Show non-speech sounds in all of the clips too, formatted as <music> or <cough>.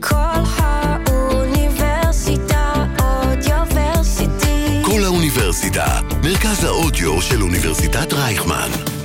כל האוניברסיטה אודיוורסיטי. כל האוניברסיטה, מרכז האודיו של אוניברסיטת רייכמן.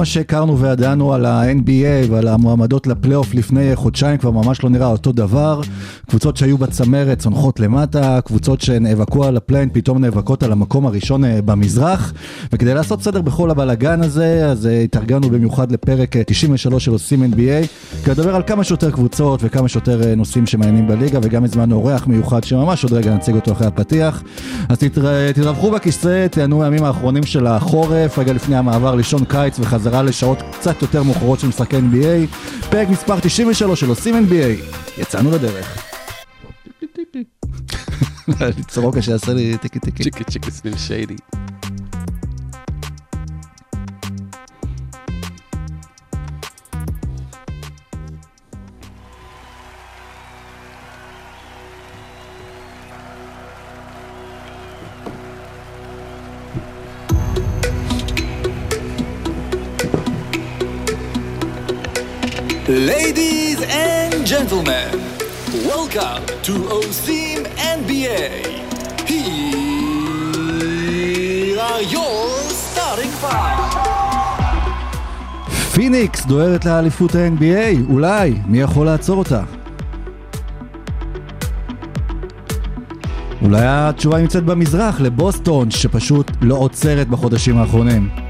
מה שהכרנו וידענו על ה-NBA ועל המועמדות לפלייאוף לפני חודשיים כבר ממש לא נראה אותו דבר. קבוצות שהיו בצמרת צונחות למטה, קבוצות שנאבקו על ה play-in פתאום נאבקות על המקום הראשון אה, במזרח. וכדי לעשות סדר בכל הבלאגן הזה, אז אה, התארגנו במיוחד לפרק אה, 93 של עושים NBA, כדי לדבר על כמה שיותר קבוצות וכמה שיותר אה, נושאים שמעניינים בליגה, וגם הזמנו אורח מיוחד שממש עוד רגע נציג אותו אחרי הפתיח. אז תתר- תתרווחו בכיסא, תהנו הימים האחרונים של החורף, רגע לפני המעבר לשעון קיץ וחזרה לשעות קצת יותר מאוחרות של משחקי NBA. פרק מספר 93 של עושים NBA. יצאנו לדרך. סורוקה <laughs> שיעשה לי טיקי טיקי. צ'יקי צ'יקי סליל שיידי. Ladies and gentlemen, welcome to OSIM NBA. Here are your starting five. פיניקס דוהרת לאליפות ה-NBA, אולי, מי יכול לעצור אותה? אולי התשובה נמצאת במזרח, לבוסטון, שפשוט לא עוצרת בחודשים האחרונים.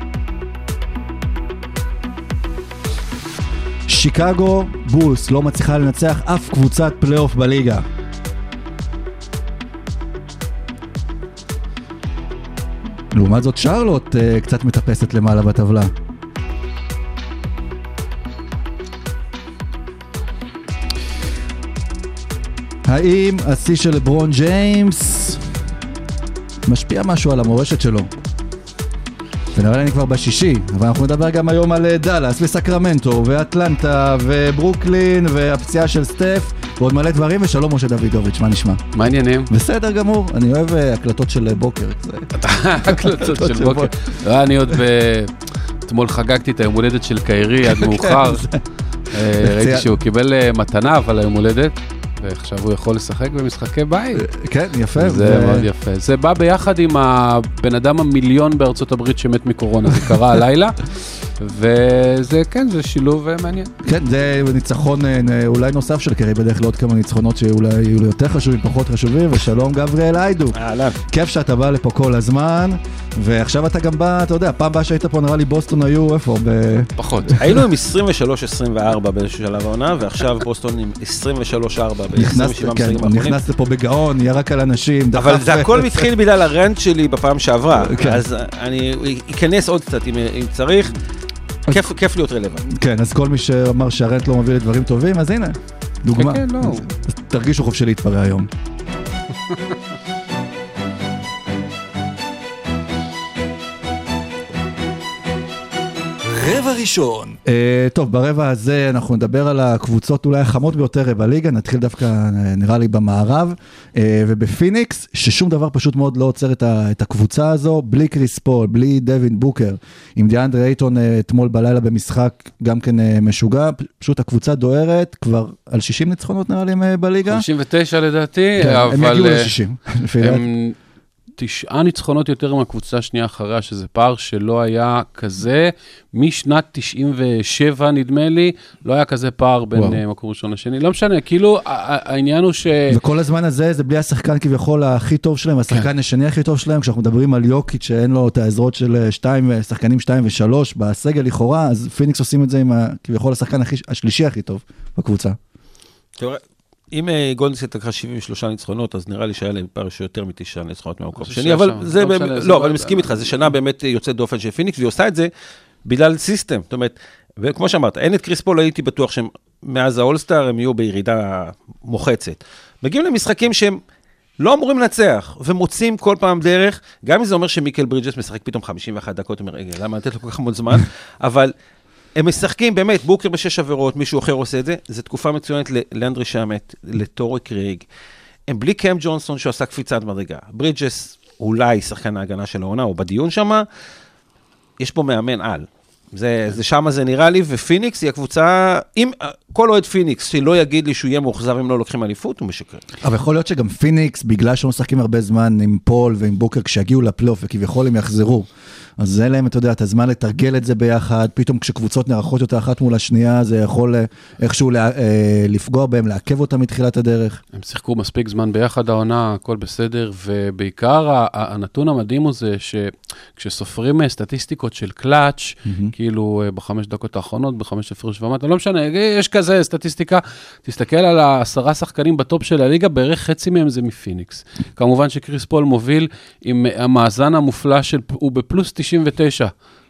שיקגו בולס לא מצליחה לנצח אף קבוצת פלייאוף בליגה. לעומת זאת שרלוט uh, קצת מטפסת למעלה בטבלה. האם השיא של לברון ג'יימס משפיע משהו על המורשת שלו? אני כבר בשישי, אבל אנחנו נדבר גם היום על אה, דאלאס וסקרמנטו ואטלנטה וברוקלין והפציעה של סטף ועוד מלא דברים ושלום משה דוידוביץ', מה נשמע? מה העניינים? בסדר גמור, אני אוהב אה, הקלטות של אה, בוקר. <laughs> הקלטות של בוקר. לא, אני עוד ב... אתמול חגגתי את היום הולדת של קיירי עד <laughs> מאוחר. אה, ראיתי שהוא קיבל אה, מתנה, אבל היום הולדת, ועכשיו הוא יכול לשחק במשחקי בית. כן, יפה. זה מאוד יפה. זה בא ביחד עם הבן אדם המיליון בארצות הברית שמת מקורונה, זה קרה הלילה. <laughs> וזה, כן, זה שילוב אה, מעניין. כן, זה ניצחון אה, אולי נוסף של קרי, בדרך כלל עוד כמה ניצחונות שאולי יהיו לו יותר חשובים, פחות חשובים, ושלום גבריאל איידו. אהלן. כיף שאתה בא לפה כל הזמן, ועכשיו אתה גם בא, אתה יודע, פעם הבאה שהיית פה נראה לי בוסטון היו, איפה? ב... פחות. <laughs> היינו עם 23-24 באיזשהו שלב העונה, ועכשיו בוסטון עם 23-4 נכנס, ב-27 כן, משחקים הוא האחרונים. נכנס לפה בגאון, ירק על אנשים, אבל דחף- זה הכל התחיל בגלל הרנט שלי בפעם שעברה, כן. אז אני אכנס עוד קצת אם צריך. כיף- כיף להיות רלוונט. כן, אז כל מי שאמר שהרנט לא מביא לדברים טובים, אז הנה, דוגמה. כן, כן, לא. אז תרגישו חופשי להתפרע היום. <laughs> רבע ראשון, Uh, טוב, ברבע הזה אנחנו נדבר על הקבוצות אולי החמות ביותר בליגה, נתחיל דווקא אה, נראה לי במערב, uh, ובפיניקס, ששום דבר פשוט מאוד לא עוצר את, ה, את הקבוצה הזו, בלי קריס פול, בלי דווין בוקר, עם דיאנדרה אייטון uh, אתמול בלילה במשחק גם כן uh, משוגע, פשוט הקבוצה דוהרת כבר על 60 ניצחונות נראה לי uh, בליגה. 59 לדעתי, כן, הם אבל יגיעו אה, ל-60, לפי דעתי. הם תשעה ניצחונות יותר מהקבוצה השנייה אחריה, שזה פער שלא היה כזה. משנת 97, נדמה לי, לא היה כזה פער בין וואו. אה, מקום ראשון לשני. לא משנה, כאילו, העניין הוא ש... וכל הזמן הזה זה בלי השחקן כביכול הכי טוב שלהם, השחקן השני הכי טוב שלהם, כשאנחנו מדברים על יוקיץ' שאין לו את העזרות של שתיים, שחקנים 2 ו-3 בסגל לכאורה, אז פיניקס עושים את זה עם ה- כביכול השחקן הכי- השלישי הכי טוב בקבוצה. אם אה, גולדן סטייט לקחה 73 ניצחונות, אז נראה לי שהיה להם פער של יותר מתשעה ניצחונות מהמקום השני, אבל שם, זה, לא לא, לא- אבל אני מסכים איתך, זו שנה באמת אה, יוצאת דופן של פיניקס, והיא עושה את זה בגלל סיסטם, זאת אומרת, וכמו שאמרת, אין את קריס פול, הייתי בטוח שהם, מאז האולסטאר הם יהיו בירידה מוחצת. מגיעים למשחקים שהם לא אמורים לנצח, ומוצאים כל פעם דרך, גם אם זה אומר שמיקל ברידג'ס משחק פתאום 51 דקות, אומר, רגע, למה לתת לו כל כך המון זמן, <laughs> אבל הם משחקים, באמת, בוקר בשש עבירות, מישהו אחר עושה את זה, זו תקופה מצוינת ל- לאנדרי שמט, לטורי קריג. הם בלי קאם ג'ונסון שעשה קפיצת מדרגה. ברידג'ס אולי שחקן ההגנה של העונה, או בדיון שם, יש פה מאמן על. זה, זה שמה זה נראה לי, ופיניקס היא הקבוצה, אם כל אוהד פיניקס שלא יגיד לי שהוא יהיה מאוכזב אם לא לוקחים אליפות, הוא משקר. אבל יכול להיות שגם פיניקס, בגלל שהם משחקים הרבה זמן עם פול ועם בוקר, כשיגיעו לפלייאוף וכביכול הם יחזרו, אז אין להם, אתה יודע, את הזמן לתרגל את זה ביחד, פתאום כשקבוצות נערכות יותר אחת מול השנייה, זה יכול אה, איכשהו לה, אה, לפגוע בהם, לעכב אותם מתחילת הדרך. הם שיחקו מספיק זמן ביחד העונה, הכל בסדר, ובעיקר הנתון המדהים הוא זה שכשסופרים אה, סטטיסטיקות של קלאץ', כאילו אה, בחמש דקות האחרונות, בחמש הפרש ומטה, לא משנה, אה, כזה סטטיסטיקה, תסתכל על העשרה שחקנים ב-top של הליגה, בערך חצי מהם זה מפיניקס. כמובן שקריס פול מוביל עם המאזן המופלא של, הוא בפלוס 99.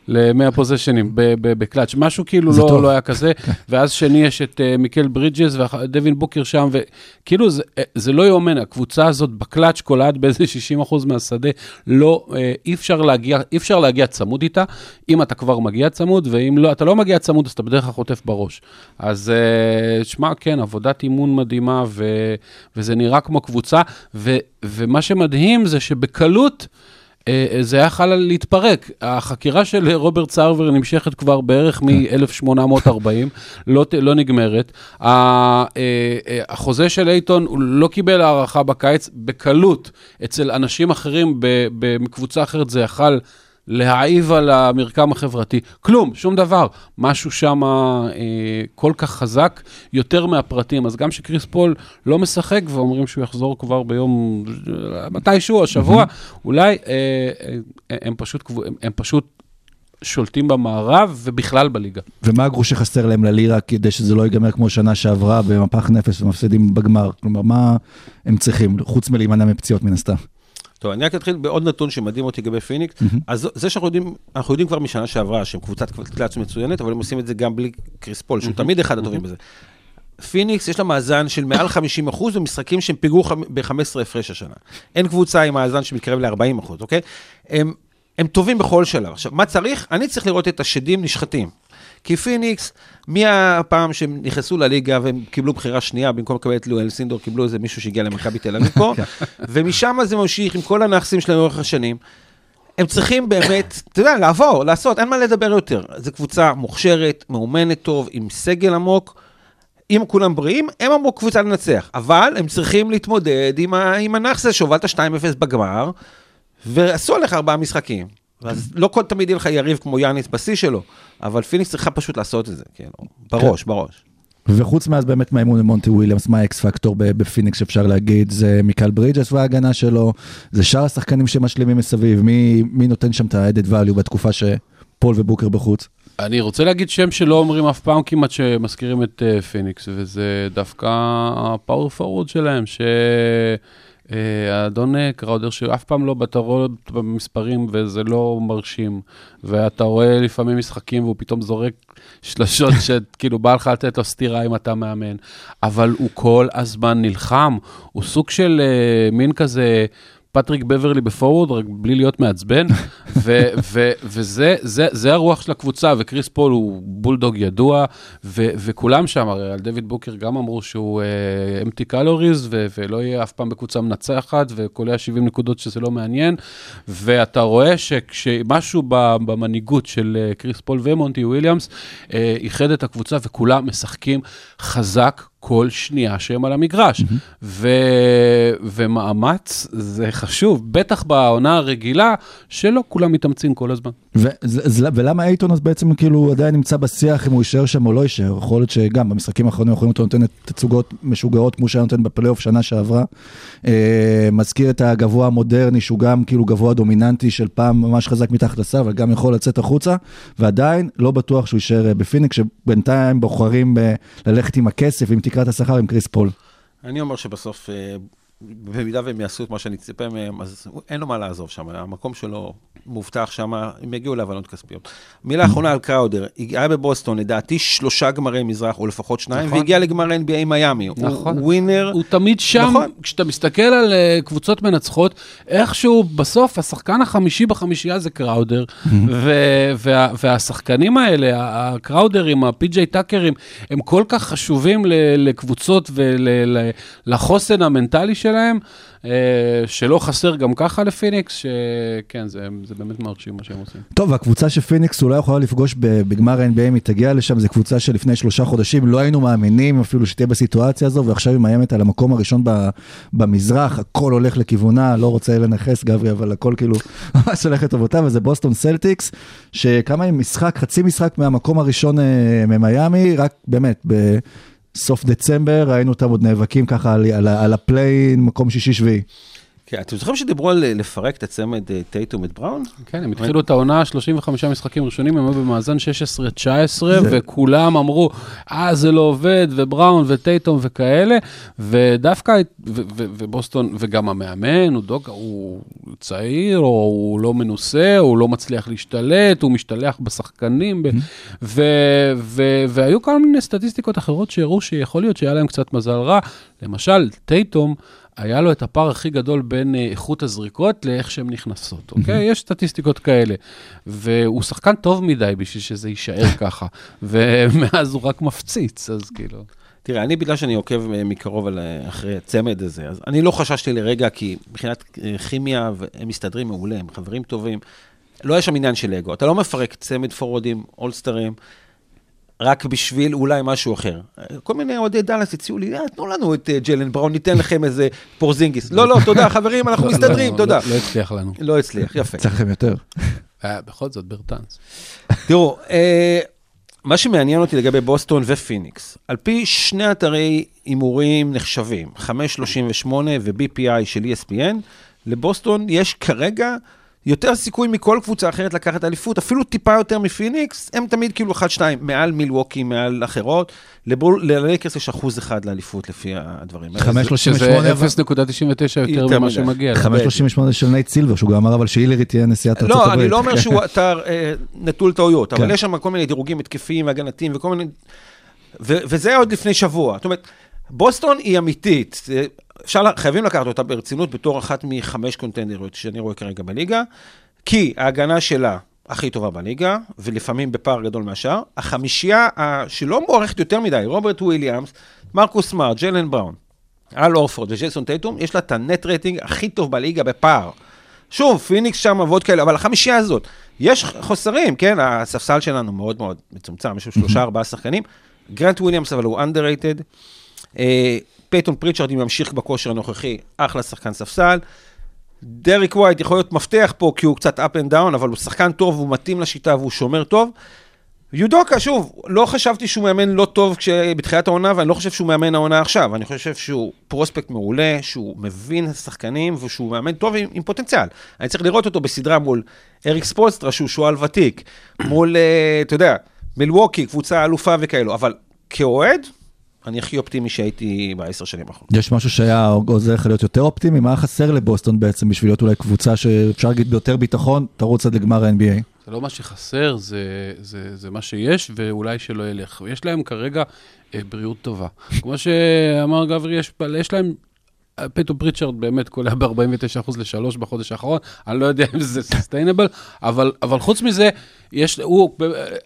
ל-100 possessions ב-clutch, משהו כאילו לא. לא היה כזה, ואז שני יש את uh, מיקל ברידג'ס ודווין בוקר שם, וכאילו זה, אה, זה לא יאומן, הקבוצה הזאת ב-clutch קולעת באיזה 60% מהשדה, לא, אה, אי אפשר להגיע, אי אפשר להגיע צמוד איתה, אם אתה כבר מגיע צמוד, ואם לא, אתה לא מגיע צמוד, אז אתה בדרך כלל חוטף בראש. אז אה, שמע, כן, עבודת אימון מדהימה, ו, וזה נראה כמו קבוצה, ו, ומה שמדהים זה שבקלות, זה היה יכול להתפרק. החקירה של רוברט סרבר נמשכת כבר בערך מ-1840, לא, לא נגמרת. אה, אה, החוזה של אייטון, הוא לא קיבל הערכה בקיץ, בקלות. אצל אנשים אחרים ב- ב- מקבוצה אחרת זה יכל להעיב על המרקם החברתי. כלום, שום דבר. משהו שם אה, כל כך חזק, יותר מהפרטים. אז גם שקריס פול לא משחק, ואומרים שהוא יחזור כבר ביום, מתישהו, השבוע, אולי אה, אה, הם, פשוט, הם, הם פשוט שולטים במערב ובכלל בליגה. ומה הגרוש שחסר להם ללירה כדי שזה לא ייגמר כמו שנה שעברה במפח נפש ומפסידים בגמר? כלומר, מה הם צריכים, חוץ מלהימנע מפציעות מן הסתם? טוב, אני רק אתחיל בעוד נתון שמדהים אותי לגבי פיניקס. אז זה שאנחנו יודעים, אנחנו יודעים כבר משנה שעברה שהם קבוצת קלאץ' מצוינת, אבל הם עושים את זה גם בלי קריס פול, שהוא תמיד אחד הטובים בזה. פיניקס יש לה מאזן של מעל 50 אחוז במשחקים שהם פיגרו ב-15 הפרש השנה. אין קבוצה עם מאזן שמתקרב ל-40 אחוז, אוקיי? הם, הם טובים בכל שלב. עכשיו, מה צריך? אני צריך לראות את השדים נשחטים. כי פיניקס, מהפעם שהם נכנסו לליגה והם קיבלו בחירה שנייה, במקום לקבל את לו אלסינדור, קיבלו איזה מישהו שהגיע למכבי תל אביב פה, <laughs> ומשם זה ממשיך עם כל הנכסים שלהם לאורך השנים. הם צריכים באמת, אתה יודע, לעבור, לעשות, אין מה לדבר יותר. זו קבוצה מוכשרת, מאומנת טוב, עם סגל עמוק. אם כולם בריאים, הם אמרו קבוצה לנצח. אבל הם צריכים להתמודד עם, ה, עם הנאחס הזה שהובלת 2-0 בגמר, ועשו עליך ארבעה משחקים. אז לא כל תמיד יהיה לך יריב כמו יאניס בשיא שלו, אבל פיניקס צריכה פשוט לעשות את זה, כאילו, בראש, בראש. וחוץ מאז באמת מהאימון למונטי וויליאמס, מה האקס פקטור ב- בפיניקס שאפשר להגיד, זה מיקל ברידג'ס וההגנה שלו, זה שאר השחקנים שמשלימים מסביב, מי, מי נותן שם את ה-added value בתקופה שפול ובוקר בחוץ? אני רוצה להגיד שם שלא אומרים אף פעם כמעט שמזכירים את uh, פיניקס, וזה דווקא ה-power forward שלהם, שהאדון uh, קראודר שאף פעם לא בולט במספרים וזה לא מרשים, ואתה רואה לפעמים משחקים והוא פתאום זורק שלשות <laughs> שכאילו בא לך לתת לו סטירה אם אתה מאמן, אבל הוא כל הזמן נלחם, הוא סוג של uh, מין כזה... פטריק בברלי בפורוורד, רק בלי להיות מעצבן, <laughs> ו- ו- וזה זה, זה הרוח של הקבוצה, וקריס פול הוא בולדוג ידוע, ו- וכולם שם, הרי על דווין בוקר גם אמרו שהוא uh, empty calories, ו- ולא יהיה אף פעם בקבוצה מנצחת, וקולע 70 נקודות שזה לא מעניין, ואתה רואה שכשמשהו במנהיגות של uh, קריס פול ומונטי וויליאמס, uh, איחד את הקבוצה, וכולם משחקים חזק. כל שנייה שהם על המגרש. Mm-hmm. ו... ומאמץ זה חשוב, בטח בעונה הרגילה, שלא כולם מתאמצים כל הזמן. ו- ולמה אייטון אז בעצם כאילו עדיין נמצא בשיח אם הוא יישאר שם או לא יישאר? יכול להיות שגם במשחקים האחרונים יכולים אותו נותן תצוגות משוגעות כמו שהיה נותן בפלייאוף שנה שעברה. אה, מזכיר את הגבוה המודרני שהוא גם כאילו גבוה דומיננטי של פעם ממש חזק מתחת לסל, אבל גם יכול לצאת החוצה, ועדיין לא בטוח שהוא יישאר אה, בפיניקס, שבינתיים בוחרים ב- ללכת עם הכסף, עם תקרת השכר, עם קריס פול. אני אומר שבסוף אה, במידה והם יעשו את מה שאני אצפה מהם, אז אין לו מה לעזוב שם, המקום שלו מובטח שם, הם יגיעו להבנות כספיות. מילה אחרונה על קראודר, היה בבוסטון, לדעתי שלושה גמרי מזרח, או לפחות שניים, נכון. והגיע לגמר NBA עם מיאמי. נכון. הוא ווינר, הוא תמיד שם, נכון. כשאתה מסתכל על uh, קבוצות מנצחות, איכשהו בסוף השחקן החמישי בחמישייה זה קראודר, ו- וה- והשחקנים האלה, הקראודרים, הפי.ג'יי טאקרים, הם כל כך חשובים ל- לקבוצות ולחוסן המנטלי שלהם, uh, שלא חסר גם ככה לפיניקס, שכן, זה, זה באמת מרשים מה שהם עושים. טוב, הקבוצה שפיניקס אולי יכולה לפגוש ב- בגמר ה-NBA, אם היא תגיע לשם, זו קבוצה שלפני שלושה חודשים לא היינו מאמינים אפילו שתהיה בסיטואציה הזו, ועכשיו היא מאיימת על המקום הראשון ב- במזרח, הכל הולך לכיוונה, לא רוצה לנכס גברי, אבל הכל כאילו <laughs> ממש הולך לטובתו, וזה בוסטון סלטיקס, שכמה עם משחק, חצי משחק מהמקום הראשון אה, ממיאמי, רק באמת, בסוף דצמבר ראינו אותם עוד נאבקים ככה על, על, על ה-play-in, מקום שישי-שביעי. כן, אתם זוכרים שדיברו על אה, לפרק את הצמד אה, טייטום את בראון? כן, הם התחילו את העונה, 35 משחקים ראשונים, הם היו במאזן 16-19, זה- וכולם אמרו, אה, זה לא עובד, ובראון וטייטום וכאלה, ודווקא, ובוסטון, וגם המאמן, הוא דוג, הוא צעיר, או הוא לא מנוסה, הוא לא מצליח להשתלט, הוא משתלח בשחקנים, והיו כל מיני סטטיסטיקות אחרות שהראו שיכול להיות שהיה להם קצת מזל רע. למשל, טייטום, היה לו את הפער הכי גדול בין אה, איכות הזריקות לאיך שהן נכנסות, אוקיי? יש סטטיסטיקות כאלה. והוא שחקן טוב מדי בשביל שזה יישאר <laughs> ככה. ומאז הוא רק מפציץ, אז כאילו... תראה, אני בגלל שאני עוקב אה, מקרוב על, אה, אחרי הצמד הזה, אז אני לא חששתי לרגע, כי מבחינת כימיה, הם מסתדרים מעולה, הם חברים טובים. לא היה שם עניין של אגו. אתה לא מפרק צמד פורורדים, אולסטרים, רק בשביל אולי משהו אחר. כל מיני אוהדי דאלאס הציעו לי, "אה, תנו לנו את אה, ג'לן בראון, ניתן לכם איזה פורזינגיס. לא, לא, תודה, <laughs> חברים, אנחנו לא, מסתדרים, לא, תודה. לא, לא הצליח לנו. לא הצליח, יפה. צריך לכם יותר. אה, בכל זאת, ברטנס. תראו, אה, מה שמעניין אותי לגבי בוסטון ופיניקס, על פי שני אתרי הימורים נחשבים, 538 ו-BPI של ESPN, לבוסטון יש כרגע יותר סיכוי מכל קבוצה אחרת לקחת אליפות, אפילו טיפה יותר מפיניקס, הם תמיד כאילו 1-2, מעל מילווקי, מעל אחרות. לבול- ללייקרס יש אחוז אחד לאליפות לפי הדברים האלה. 538 שזה אבל- 0.99 יותר ממה. שמגיע. לה. 538 של נייט סילבר, שהוא גם אמר אבל שהילרי תהיה נשיאת ארצות הברית. לא, אני לא אומר שהוא אתר אה, נטול טעויות, אבל כן. יש שם כל מיני דירוגים התקפיים והגנתיים וכל מיני... וזה עוד לפני שבוע. זאת אומרת, בוסטון היא אמיתית. אפשר, חייבים לקחת אותה ברצינות בתור אחת מחמש קונטנדריות שאני רואה כרגע בליגה, כי ההגנה שלה הכי טובה בליגה, ולפעמים בפער גדול מהשאר. החמישייה שלא מוערכת יותר מדי, רוברט וויליאמס, מרקוס סמארט, ג'לן בראון, אל אורפורד וג'ייסון טייטום, יש לה את ה net rating הכי טוב בליגה בפער. שוב, פיניקס שם ועוד כאלה, אבל החמישייה הזאת, יש חוסרים, כן? הספסל שלנו מאוד מאוד מצומצם, יש לו שלושה, ארבעה שחקנים. גרנט וויליאמס, אבל הוא underrated. פייתון פריצ'רד, אם ימשיך בכושר הנוכחי, אחלה שחקן ספסל. דריק ווייט יכול להיות מפתח פה, כי הוא קצת up and down, אבל הוא שחקן טוב, הוא מתאים לשיטה והוא שומר טוב. יודוקה, שוב, לא חשבתי שהוא מאמן לא טוב כש... בתחילת העונה, ואני לא חושב שהוא מאמן העונה עכשיו. אני חושב שהוא prospect מעולה, שהוא מבין שחקנים, ושהוא מאמן טוב עם, עם פוטנציאל. אני צריך לראות אותו בסדרה מול אריק ספולסטרה, שהוא שועל ותיק, מול, אה, אתה יודע, מלווקי, קבוצה אלופה וכאלו, אבל כאוהד, אני הכי אופטימי שהייתי בעשר שנים האחרונות. יש משהו שהיה עוזר לך להיות יותר אופטימי? מה חסר לבוסטון בעצם בשביל להיות אולי קבוצה שאפשר להגיד ביותר ביטחון, תרוץ עד לגמר ה-NBA? זה לא מה שחסר, זה, זה, זה מה שיש, ואולי שלא ילך. יש להם כרגע אה, בריאות טובה. כמו שאמר גברי, יש, יש להם... אה, פטו פריצ'רד באמת קולע ב-49% ל-3 בחודש האחרון, אני לא יודע אם זה sustainable, אבל, אבל חוץ מזה, יש, הוא,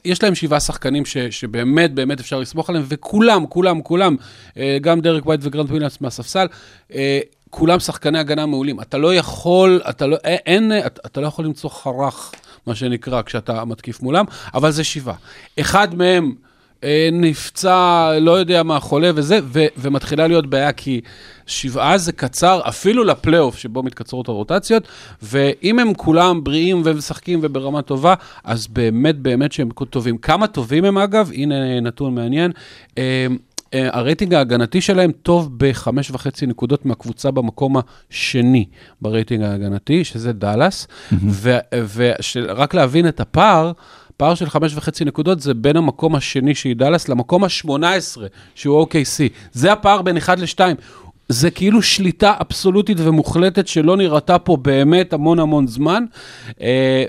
יש להם שבעה שחקנים ש, שבאמת באמת אפשר לסמוך עליהם, וכולם, כולם, כולם, אה, גם דרק ווייט וגרנט וויליאמס מהספסל, אה, כולם שחקני הגנה מעולים. אתה לא יכול, אתה לא, אין, אתה, אתה לא יכול למצוא חרך, מה שנקרא, כשאתה מתקיף מולם, אבל זה שבעה. אחד מהם אה, נפצע, לא יודע מה, חולה וזה, ו, ומתחילה להיות בעיה, כי שבעה זה קצר, אפילו לפלייאוף, שבו מתקצרות הרוטציות, ואם הם כולם בריאים ומשחקים וברמה טובה, אז באמת, באמת שהם טובים. כמה טובים הם, אגב? הנה נתון מעניין. אה, אה, הרייטינג ההגנתי שלהם טוב בחמש וחצי נקודות מהקבוצה במקום השני ברייטינג ההגנתי, שזה דאלאס, ורק להבין את הפער, פער של חמש וחצי נקודות זה בין המקום השני שהיא דאלאס למקום ה-18 שהוא OKC. זה הפער בין 1 ל-2. זה כאילו שליטה אבסולוטית ומוחלטת שלא נראתה פה באמת המון המון זמן, אה,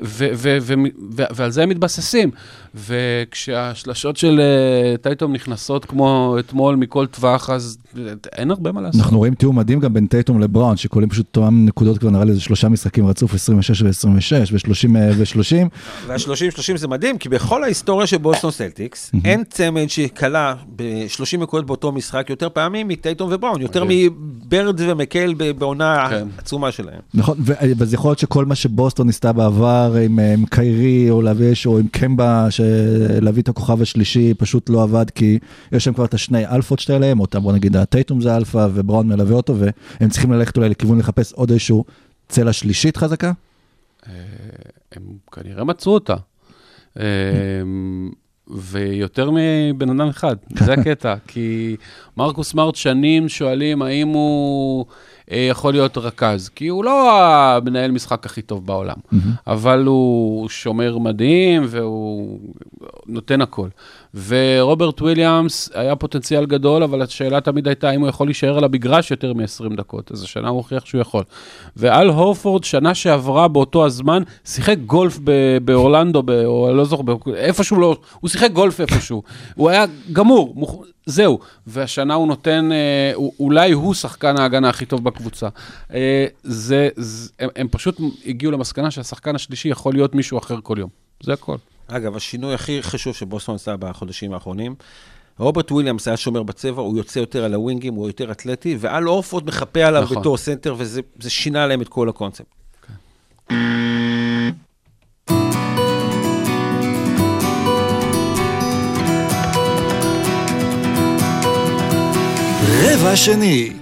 ועל זה הם מתבססים. וכשהשלשות של אה, טייטום נכנסות כמו אתמול מכל טווח, אז אין הרבה מה לעשות. אנחנו רואים תיאום מדהים גם בין טייטום לבראון, שקולים פשוט אותם נקודות כבר נראה לי איזה שלושה משחקים רצוף, 26 ו-26 ו-30 ו-30. וה-30-30 זה מדהים, כי בכל ההיסטוריה של בוסטון סלטיקס, אין צמד שקלע ב-30 נקודות באותו משחק יותר פעמים מטייטום ובראון, יותר מבירד ומקהייל בעונה כן. העצומה שלהם. נכון, ו- ואז יכול להיות שכל מה שבוסטון ניסתה בעבר עם, אה, קיירי או להביא או עם קמבה, להביא את הכוכב השלישי, פשוט לא עבד, כי יש שם כבר את השני אלפות שלהם, אותם בוא נגיד הטייטום זה אלפא ובראון מלווה אותו, והם צריכים ללכת אולי לכיוון לחפש עוד איזשהו צלע שלישית חזקה. אה, הם כנראה מצאו אותה. אה, ויותר מבן אדם אחד, זה <laughs> הקטע. כי מרקוס סמארט שנים שואלים האם הוא יכול להיות רכז, כי הוא לא המנהל משחק הכי טוב בעולם, אבל הוא שומר מדהים והוא נותן הכל. ורוברט וויליאמס היה פוטנציאל גדול, אבל השאלה תמיד הייתה האם הוא יכול להישאר על המגרש יותר מ-20 דקות, אז השנה הוא הוכיח שהוא יכול. ואל הורפורד, שנה שעברה באותו הזמן, שיחק גולף ב- באורלנדו, ב- או לא זוכר, איפשהו לא, הוא שיחק גולף איפשהו. הוא היה גמור, מוכ... זהו. והשנה הוא נותן, אה, אולי הוא שחקן ההגנה הכי טוב בקבוצה. אה, זה, זה, הם, הם פשוט הגיעו למסקנה שהשחקן השלישי יכול להיות מישהו אחר כל יום. זה הכל. אגב, השינוי הכי חשוב שבוסטון עשה בחודשים האחרונים, רוברט וויליאמס היה שומר בצבע, הוא יוצא יותר על הווינגים, הוא יותר אתלטי, ואל אורפורד מחפה עליו נכון. בתור סנטר, וזה זה שינה להם את כל הקונספט. רבע שני.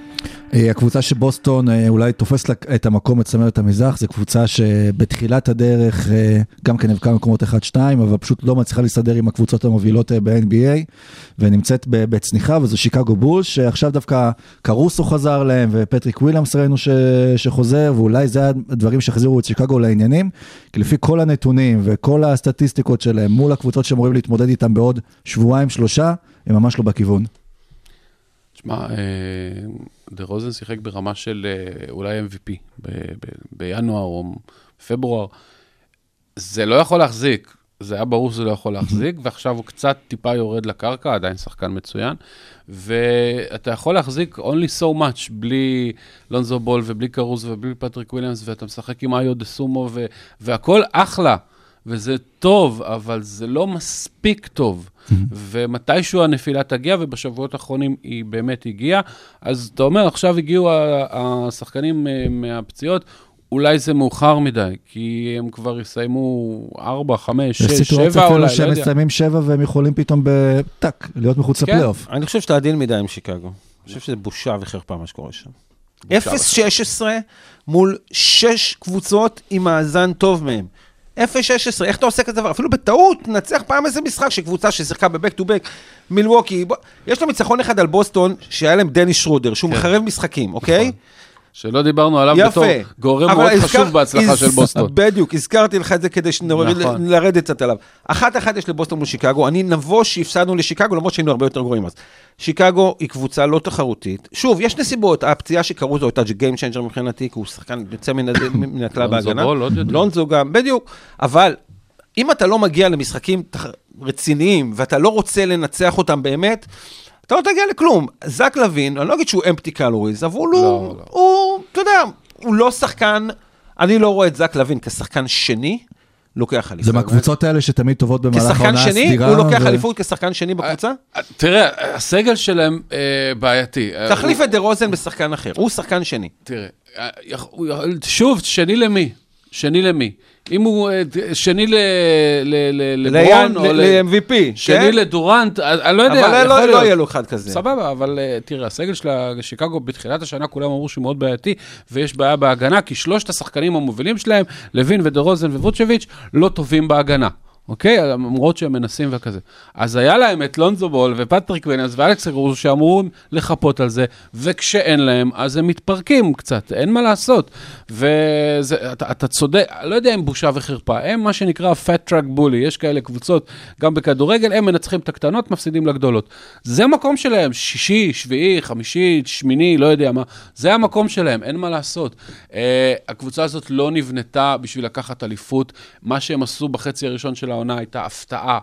אה, הקבוצה שבוסטון אה, אולי תופס לה את המקום בצמרת המזרח, זו קבוצה שבתחילת הדרך אה, גם כן נאבקה במקומות 1-2, אבל פשוט לא מצליחה להסתדר עם הקבוצות המובילות ב-NBA, ונמצאת בצניחה, וזו שיקגו בולס, שעכשיו דווקא קרוסו חזר להם, ופטריק וויליאמס ראינו ש... שחוזר, ואולי זה הדברים שהחזירו את שיקגו לעניינים, כי לפי כל הנתונים וכל הסטטיסטיקות שלהם מול הקבוצות שאמורים להתמודד איתם בעוד שבועיים, שלושה, הם ממש לא בכיוון. תשמע, אה, דה רוזן שיחק ברמה של אה, אולי MVP ב- ב- בינואר או פברואר. זה לא יכול להחזיק, זה היה ברור שזה לא יכול להחזיק, <laughs> ועכשיו הוא קצת טיפה יורד לקרקע, עדיין שחקן מצוין, ואתה יכול להחזיק only so much בלי לונזו בול ובלי קרוסו ובלי פטריק וויליאמס, ואתה משחק עם איו דה סומו, ו- והכל אחלה. וזה טוב, אבל זה לא מספיק טוב. ומתישהו הנפילה תגיע, ובשבועות האחרונים היא באמת הגיעה. אז אתה אומר, עכשיו הגיעו השחקנים אה, מהפציעות, אולי זה מאוחר מדי, כי הם כבר יסיימו 4, 5, 6, 7 יש אולי, סיטואציה אפילו לא שהם יודע. מסיימים שבע והם יכולים פתאום בטאק, להיות מחוץ כן. לפלייאוף. אני חושב שאתה עדין מדי עם שיקגו. אני חושב שזה בושה וחרפה מה שקורה שם. 0-16 מול 6 קבוצות עם מאזן טוב מהם. 0-16, איך אתה עושה כזה דבר? אפילו בטעות, נצח פעם איזה משחק שקבוצה ששיחקה בבק טו בק, מילווקי, יש לו ניצחון אחד על בוסטון, שהיה להם דני שרודר, שהוא מחרב משחקים, אוקיי? שלא דיברנו עליו יפה. בתור גורם מאוד הזכר- חשוב בהצלחה הז- של בוסטון. בדיוק, הזכרתי לך את זה כדי שנוריד, נכון. קצת עליו. אחת אחת יש לבוסטון מול שיקגו, אני נבוש שהפסדנו לשיקגו, למרות שהיינו הרבה יותר גרועים אז. שיקגו היא קבוצה לא תחרותית. שוב, יש נסיבות, הפציעה של קרוסו הייתה game changer מבחינתי, כי הוא שחקן יוצא מן הכלל בהגנה. לונזו גם, בדיוק. אבל אם אתה לא מגיע למשחקים תח- רציניים, ואתה לא רוצה לנצח אותם באמת, אתה לא תגיע לכלום. זק לוין, אני לא אגיד שהוא empty calories, אבל הוא, לא, לא, לא. הוא, אתה יודע, הוא לא שחקן, אני לא רואה את זק לוין כשחקן שני, לוקח אליפות. זה מהקבוצות האלה שתמיד טובות במהלך כשחקן העונה שני, הסדירה. הוא לוקח אליפות כשחקן שני בקבוצה? אה, תראה, הסגל שלהם אה, בעייתי. אה, תחליף הוא- את דה רוזן בשחקן אחר, הוא שחקן שני. תראה, אה, הוא שוב, שני למי? שני למי? אם הוא אה, שני ל- ל- ל- לברון, או ל- ל-MVP, שני לדורנט, אה, אני לא יודע, אבל יכול לא- לא להיות. יהיה לו אחד כזה. סבבה, אבל אה, תראה, הסגל של שיקגו בתחילת השנה, כולם אמרו שהוא מאוד בעייתי, ויש בעיה בהגנה, כי שלושת השחקנים המובילים שלהם, לוין ודה רוזן לא טובים בהגנה. אוקיי? למרות שהם מנסים וכזה. אז היה להם את לונזו בול ופטריק וויליאמס ואלכס גרוס שאמורים לחפות על זה, וכשאין להם, אז הם מתפרקים קצת, אין מה לעשות. ואתה אתה צודק, לא יודע אם בושה וחרפה, הם מה שנקרא fat track bully, יש כאלה קבוצות, גם בכדורגל, הם מנצחים את הקטנות, מפסידים לגדולות. זה מקום שלהם, שישי, שביעי, חמישי, שמיני, לא יודע מה, זה המקום שלהם, אין מה לעשות. Uh, הקבוצה הזאת לא נבנתה בשביל לקחת אליפות, מה שהם עשו בחצי הראשון של העונה הייתה הפתעה.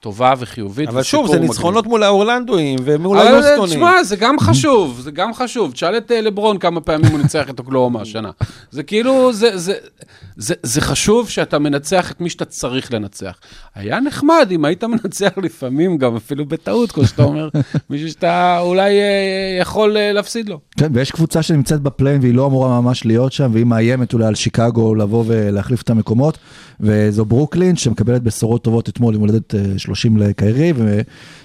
טובה וחיובית. אבל שוב, זה. ניצחונות מול האורלנדואים ומול אבל היוסטונים. תשמע, זה גם חשוב, זה גם חשוב. תשאל את אה, לברון כמה פעמים הוא ניצח את אוקלאומה השנה. זה כאילו, זה, זה, זה, זה חשוב שאתה מנצח את מי שאתה צריך לנצח. היה נחמד אם היית מנצח לפעמים, גם אפילו בטעות, כמו שאתה אומר, <laughs> מישהו שאתה אולי אה, יכול אה, להפסיד לו. כן, ויש קבוצה שנמצאת בפליין והיא לא אמורה ממש להיות שם, והיא מאיימת אולי על שיקגו לבוא ולהחליף את המקומות, וזו ברוקלין שמקבלת בשורות טובות אתמול, עם הולדת 30 לקיירי,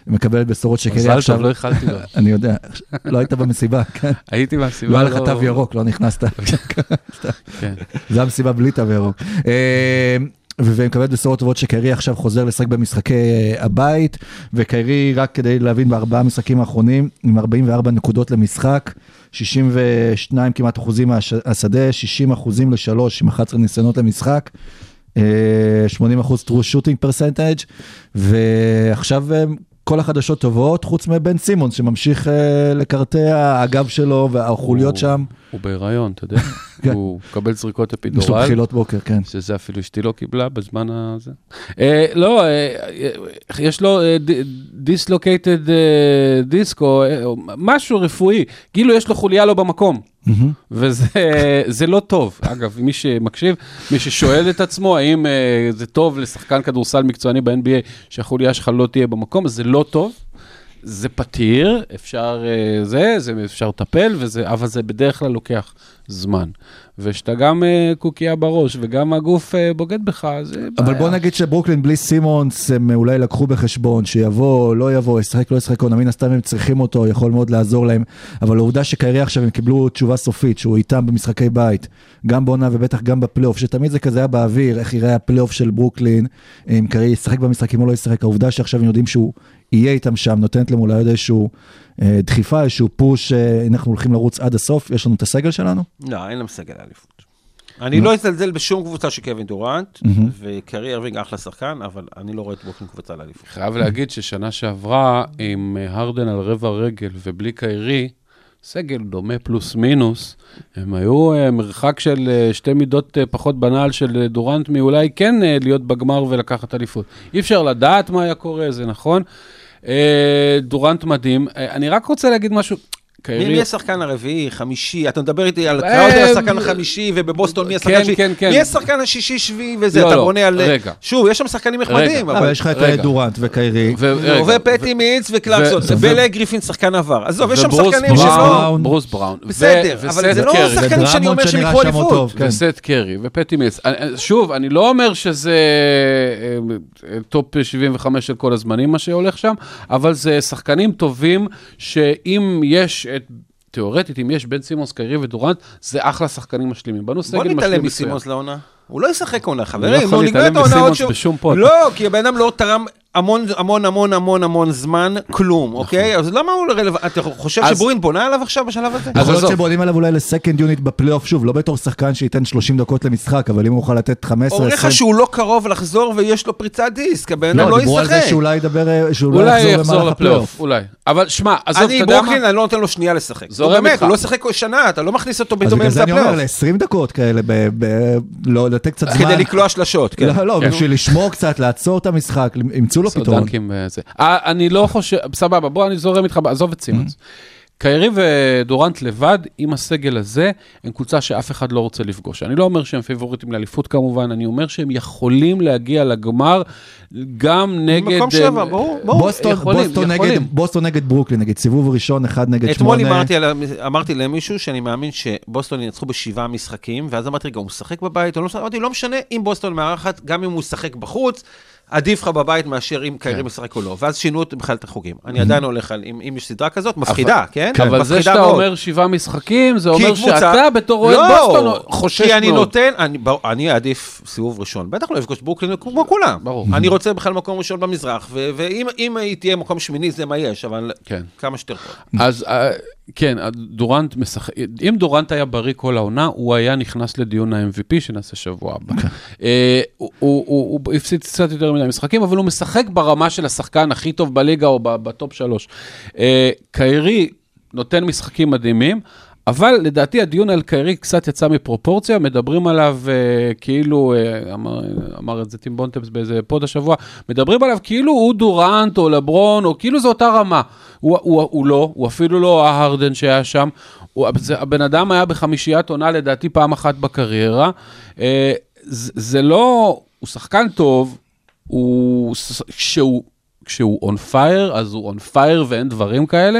ומקבלת בשורות שקיירי מזל עכשיו... טוב, לא איחלתי לו. <laughs> אני יודע, לא היית במסיבה, <laughs> כן. הייתי מהסיבה. לא היה לך תו ירוק, לא נכנסת. <laughs> כן. זה המסיבה בלי תו ירוק. אה, והיא מקבלת בשורות טובות שקיירי עכשיו חוזר לשחק במשחקי אה, הבית, וקיירי, רק כדי להבין, בארבעה משחקים האחרונים, עם 44 נקודות למשחק, 62 כמעט אחוזים מהשדה, 60 אחוזים לשלוש עם 11 ניסיונות למשחק. אה, 80 אחוז true shooting percentage, ועכשיו אה, כל החדשות טובות, חוץ מבן סימונס שממשיך אה, לקרטע, הגב שלו והחוליות שם, הוא בהיריון, אתה יודע? כן. הוא מקבל זריקות יש לו אפידורל. בחילות בוקר, כן. שזה אפילו אשתי לא קיבלה בזמן הזה. אה, לא, אה, יש לו דיסלוקייטד דיסק או אה, משהו רפואי, כאילו יש לו חוליה לא במקום. וזה זה לא טוב. אגב, מי שמקשיב, מי ששואל את עצמו האם אה, זה טוב לשחקן כדורסל מקצועני ב-NBA שהחוליה שלך לא תהיה במקום, זה לא טוב. זה פתיר, אפשר אה, זה, זה אפשר לטפל, אבל זה בדרך כלל לוקח זמן. ושאתה גם אה, קוקייה בראש וגם הגוף אה, בוגד בך, זה אבל בעיה. בוא נגיד שברוקלין בלי סימונס, הם אולי לקחו בחשבון שיבוא, לא יבוא, ישחק, לא ישחק, עונה מן הסתם הם צריכים אותו, יכול מאוד לעזור להם, אבל העובדה שקיירי עכשיו הם קיבלו תשובה סופית, שהוא איתם במשחקי בית, גם בעונה ובטח גם בפלייאוף, שתמיד זה כזה היה באוויר, איך יראה הפלייאוף של ברוקלין, אם קיירי ישחק במשחקים או לא ישחק, העובדה שעכשיו הם יודעים שהוא יהיה איתם שם, נותנת להם אולי עוד איזשהו אה, דחיפה, איזשהו פוש, אה, אנחנו הולכים לרוץ עד הסוף, יש לנו את הסגל שלנו? לא, אין להם סגל אליפות. אני לא אזלזל בשום קבוצה של קווין דורנט. וקרי ארווינג אחלה שחקן, אבל אני לא רואה את ברוקלין קבוצה לאליפות. חייב להגיד ששנה שעברה, עם אה, הרדן על רבע רגל ובלי קיירי, סגל דומה פלוס מינוס, הם היו אה, מרחק של אה, שתי מידות אה, פחות בנעל של אה, דורנט מאולי כן אה, להיות בגמר ולקחת אליפות. אי אפשר לדעת מה היה קורה, זה נכון. אה, דורנט מדהים. אה, אני רק רוצה להגיד משהו, קיירי... מי השחקן הרביעי, חמישי? אתה מדבר איתי על אה, קראודר השחקן החמישי, ובבוסטון מי השחקן כן, השביעי? כן, כן. מי השחקן השישי, שביעי וזה? לא, אתה לא, בונה על... רגע. שוב, יש שם שחקנים נחמדים, אבל. יש לך את. דורנט וקיירי. ופטי מיץ וקלרקסון, ו- ובלה גריפין שחקן עבר. עזוב, יש שם שחקנים. שלא... בראון. ברוס בראון. בסדר, אבל זה לא. שחקנים שאני אומר שהם יקחו אליפות. כן. וסט קרי ופטי מיץ. אני- שוב, אני לא אומר שזה אה, טופ 75 של כל הזמנים, מה שהולך שם, אבל זה שחקנים טובים, שאם יש את... תיאורטית, אם יש בן סימונס, קיירי ודורנט, זה אחלה שחקנים משלימים. בנו סגל בוא משלים נתעלם מצוין. מסימונס לעונה. הוא לא ישחק עונה, לא חברים. יכול נו, נגמר להתעלם את העונה עוד בשום פוד. לא, כי הבן אדם לא תרם המון, המון, המון, המון, המון זמן, כלום, אוקיי? אז למה הוא רלוונטי? אתה חושב נכון. שברין בונה עליו עכשיו בשלב הזה? יכול להיות. שבונים עליו אולי לסקנד יוניט בפלייאוף, שוב, לא בתור שחקן שייתן 30 דקות למשחק, אבל אם הוא יוכל לתת 15, אומרים לך 20... שהוא לא קרוב לחזור ויש לו פריצת דיסק, הבן אדם לא, לא דיברו על זה ישחק. שאולי ידבר, שהוא לא יחזור לפלייאוף. אולי. אבל שמע, עזוב, אתה אני, יודע מה? ברוקלין, אני לא נותן לו שנייה לשחק. זורם איתך. הוא לא שיחק שנה, אתה לא מכניס אותו אז פתאום בגלל זה באמצע אני אומר, הפלייאוף. ל-20 דקות כאלה, ב- ב- לא, לתת קצת זמן. כדי לקלוע שלשות, כן. לא, לא. בשביל לשמור קצת, לעצור את המשחק, ימצאו לו פתרון. וזה. אה, אני לא חושב, סבבה, בוא, אני זורם איתך, עזוב את סימונס. קיירי ודורנט לבד, עם הסגל הזה, הם קבוצה שאף אחד לא רוצה לפגוש. אני לא אומר שהם פיבוריטים לאליפות כמובן, אני אומר שהם יכולים להגיע לגמר גם נגד... מקום שבע, ברור, ברור. בוסטון, יכולים, בוסטון, יכולים. נגד, בוסטון נגד ברוקלין, נגיד סיבוב ראשון, אחד נגד אתמול שמונה. אמרתי, על- אמרתי למישהו שאני מאמין שבוסטון ינצחו בשבעה משחקים, ואז אמרתי, רגע, הוא משחק בבית לא משחק? אמרתי, לא משנה אם בוסטון מארחת, גם אם הוא משחק בחוץ, עדיף לך בבית מאשר אם קיירי כן. משחק או לא. ואז שינו בכלל את החוקים. אני עדיין הולך על, אם אם יש סדרה כזאת, מפחידה, כן? אבל זה שאתה מאוד. אומר שבעה משחקים, זה אומר קבוצה- שאתה בתור אוהד לא, בוסטון חושש כי אני מאוד. נותן, אני, אעדיף סיבוב ראשון. בטח לא אפגוש ברוקלין כמו כולם. ברור. אני רוצה בכלל מקום ראשון במזרח, ואם אם היא תהיה מקום שמיני זה מה יש, אבל כן. כמה שיותר. אז אה, כן, דורנט משחק, אם דורנט היה בריא כל העונה, הוא היה נכנס לדיון ה-MVP שנעשה שבוע הבא. אה, הוא- הוא הוא- הוא הפסיד קצת יותר מדי משחקים, אבל הוא משחק ברמה של השחקן הכי טוב בליגה או בטופ שלוש. אה, קיירי נותן משחקים מדהימים. אבל לדעתי הדיון על קיירי קצת יצא מפרופורציה, מדברים עליו אה, כאילו, אה, אמר, אמר את זה טים בונטמס באיזה פוד השבוע, מדברים עליו כאילו הוא דורנט או לברון, או כאילו זו אותה רמה. הוא, הוא, הוא לא, הוא אפילו לא ההרדן שהיה שם. הוא, זה, הבן אדם היה בחמישיית עונה לדעתי פעם אחת בקריירה. אה, זה, זה לא, הוא שחקן טוב, הוא, כשהוא, כשהוא on fire, אז הוא on fire ואין דברים כאלה.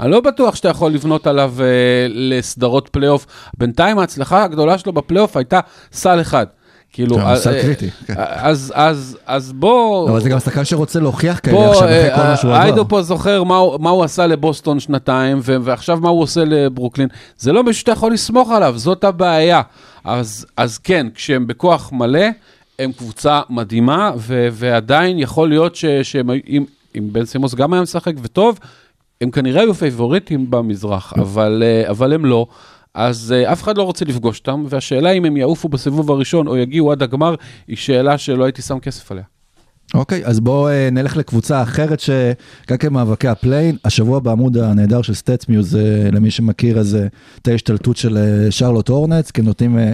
אני לא בטוח שאתה יכול לבנות עליו אה, לסדרות פלייאוף. בינתיים ההצלחה הגדולה שלו בפלייאוף הייתה סל אחד. כאילו, אה, אה, קריטי, כן. אז, אז, אז בוא... אבל זה גם שחקן שרוצה להוכיח כאלה עכשיו, אחרי כל אה, מה שהוא עבר. פה זוכר מה, הוא- מה הוא עשה לבוסטון שנתיים, ו- ועכשיו מה הוא עושה לברוקלין. זה לא מישהו שאתה יכול לסמוך עליו, זאת הבעיה. אז, אז כן, כשהם בכוח מלא, הם קבוצה מדהימה, ו- ועדיין יכול להיות ש- שהם, היו- אם, אם בן סימונס גם היה משחק וטוב, הם כנראה היו פייבוריטים במזרח, אבל, אה, אבל הם לא. אז אה, אף אחד לא רוצה לפגוש אותם, והשאלה אם הם יעופו בסיבוב הראשון או יגיעו עד הגמר, היא שאלה שלא הייתי שם כסף עליה. אוקיי, אז בואו אה, נלך לקבוצה אחרת שגם במאבקי ה play-in, השבוע בעמוד הנהדר של StatMuse, אה, למי שמכיר, אז אה, תהיה השתלטות של שרלוט הורנטס, כי נותנים אה,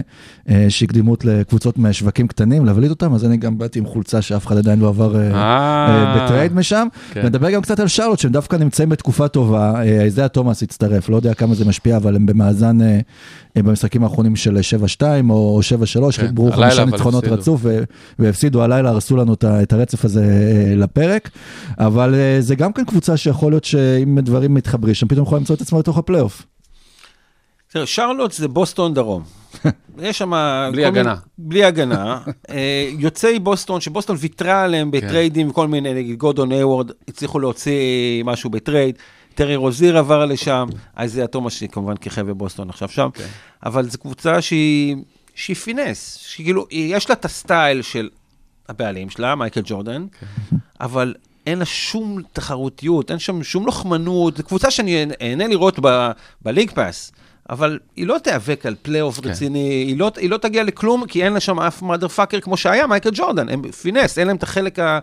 אה, איזושהי קדימות לקבוצות משווקים קטנים, להבליט אותם, אז אני גם באתי עם חולצה שאף אחד עדיין לא עבר בטרייד משם. כן. נדבר גם קצת על שרלוט, שהם דווקא נמצאים בתקופה טובה, איזיה תומאס הצטרף, לא יודע כמה זה משפיע, אבל הם במאזן במשחקים האחרונים של 7-2 או 7-3, כן, חיברו חמישה ניצחונות. רצוף והפסידו הלילה, הרסו לנו את הרצף הזה אה, לפרק, אבל אה, זה גם כן קבוצה שיכול להיות שאם דברים מתחברים, שם פתאום יכולה למצוא את עצמה לתוך הפלייאוף. תראה, שרלוט זה בוסטון דרום. <laughs> יש שם... בלי כל הגנה. בלי הגנה. <laughs> אה, יוצאי בוסטון, שבוסטון ויתרה עליהם בטריידים וכל מיני, נגיד גורדון היוורד, הצליחו להוציא משהו בטרייד. טרי רוזיר עבר לשם, איזיה תומאס, שכמובן כיכב בבוסטון עכשיו שם. אבל זו קבוצה שהיא, שהיא finesse, שכאילו, יש לה את הסטייל של הבעלים שלה, מייקל ג'ורדן, אבל אין לה שום תחרותיות, אין שם שום לוחמנות, זו קבוצה שאני אהנה לראות ב League Pass. אבל היא לא תיאבק על פלייאוף כן. רציני, היא לא, היא לא תגיע לכלום, כי אין לה שם אף motherfucker כמו שהיה מייקל ג'ורדן, הם finesse, אין להם את החלק ה...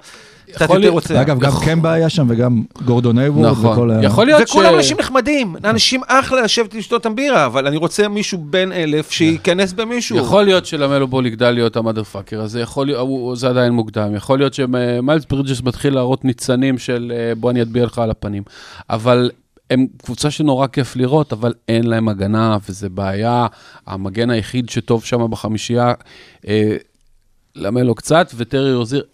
קצת יכול יותר להיות- רוצה. אגב, גם קמבה היה שם וגם גורדון היוורד נכון, וכל ה... יכול להיות ש... וכולם אנשים נחמדים, אנשים אחלה לשבת לשתות איתם בירה, אבל אני רוצה מישהו בן אלף שייכנס במישהו. יכול להיות שלמלו בול יגדל להיות ה motherfucker הזה, יכול להיות, הוא- זה עדיין מוקדם, יכול להיות שמיילס ברידג'ס מתחיל להראות ניצנים של אה, בוא אני אטביע לך על הפנים, אבל הם קבוצה שנורא כיף לראות, אבל אין להם הגנה, וזה בעיה, המגן היחיד שטוב שם בחמישייה, אה, למלו קצת, וטרי רוזיר,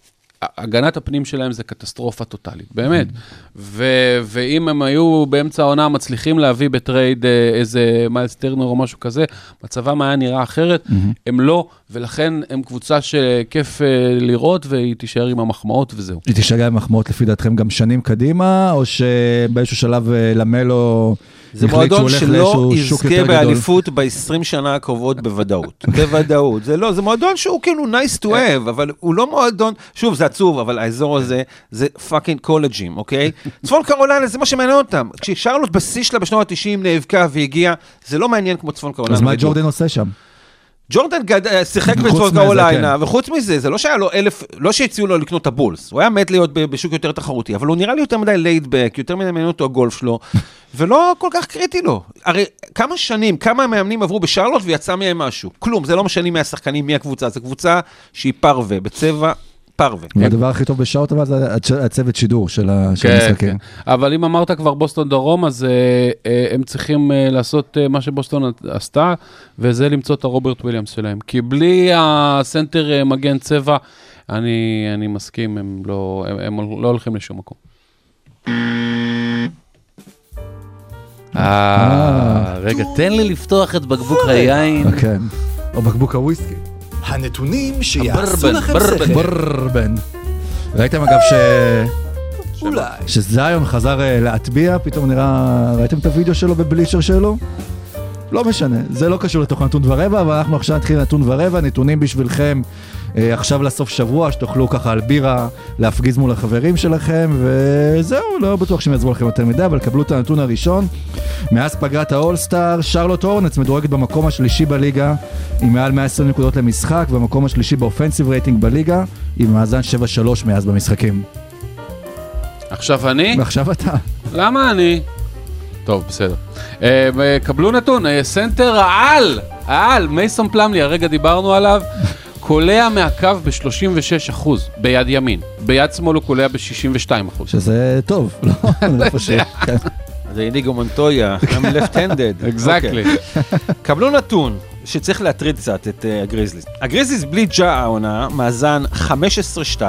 הגנת הפנים שלהם זה קטסטרופה טוטאלית, באמת. ו- ואם הם היו באמצע העונה מצליחים להביא בטרייד אה, איזה מיילס טרנר או משהו כזה, מצבם היה נראה אחרת, הם לא, ולכן הם קבוצה שכיף אה, לראות, והיא תישאר עם המחמאות וזהו. היא תישאר עם מחמאות לפי דעתכם גם שנים קדימה, או שבאיזשהו שלב אה, למלו זה מועדון שלא יזכה? באליפות ב-20 שנה הקרובות בוודאות. <laughs> בוודאות. זה לא, זה מועדון שהוא כאילו nice to have, אבל הוא לא מועדון, שוב, זה עצוב, אבל האזור הזה זה fucking קולג'ים, אוקיי? <laughs> צפון קרוליינה זה מה שמעניין אותם. כששרלוט בשיא שלה בשנות ה-90 נאבקה והגיעה, זה לא מעניין כמו צפון קרוליינה. אז מה. ג'ורדן עושה שם? ג'ורדן גד... אה, שיחק מזה, קרוליינה, כן. וחוץ מזה, זה לא שהיה לו אלף, לא שהציעו לו לקנות את הבולס, הוא היה מת להיות בשוק יותר תחרותי, אבל הוא נראה לי יותר מדי ליידבק, יותר מדי מעניין אותו הגולף שלו, <laughs> ולא כל כך קריטי לו. הרי כמה שנים, כמה מאמנים עברו בשרלוט ויצא מהם משהו? כלום, זה לא משנה מי השחקנים, מי הקבוצה, זו קבוצה שהיא פרווה, בצבע פרווה. והדבר הכי טוב בשאוט אבל זה הצ- הצוות שידור של כן, המשחקים. כן. אבל אם אמרת כבר בוסטון דרום, אז אה, אה, הם צריכים אה, לעשות מה שבוסטון עשתה, וזה למצוא את הרוברט וויליאמס שלהם. כי בלי הסנטר מגן צבע, אני, אני מסכים, הם לא, הם, הם לא הולכים לשום מקום. אה, רגע, תן לי לפתוח את בקבוק היין. כן. או בקבוק הוויסקי. הנתונים שיעשו לכם ברבן. שכל. ברבן. ראיתם אגב ש... אולי. שזיון חזר אה, להטביע, פתאום נראה, ראיתם את הוידאו שלו בבליצ'ר שלו? לא משנה, זה לא קשור לתוך נתון ורבע, אבל אנחנו עכשיו נתחיל נתון ורבע, נתונים בשבילכם עכשיו לסוף שבוע, שתוכלו ככה על בירה להפגיז מול החברים שלכם, וזהו, לא בטוח שהם יעזרו לכם יותר מדי, אבל קבלו את הנתון הראשון. מאז פגרת האולסטאר, שרלוט הורנץ מדורגת במקום השלישי בליגה, עם מעל 120 נקודות למשחק, במקום השלישי באופנסיב רייטינג בליגה, עם מאזן 7-3 מאז במשחקים. עכשיו אני? ועכשיו אתה. למה אני? טוב, בסדר. אה, אה, קבלו נתון, אה, סנטר העל, העל, מייסון פלמלי, הרגע דיברנו עליו, קולע מהקו ב-36% ביד ימין. ביד שמאל הוא קולע ב-62%. שזה טוב, לא? <laughs> איפה ש... כן. זה איניגו מונטויה, גם left-handed. exactly. קבלו נתון שצריך להטריד קצת את אה, הגריזליס. הגריזליס בלי ג'ה העונה, מאזן 15-2,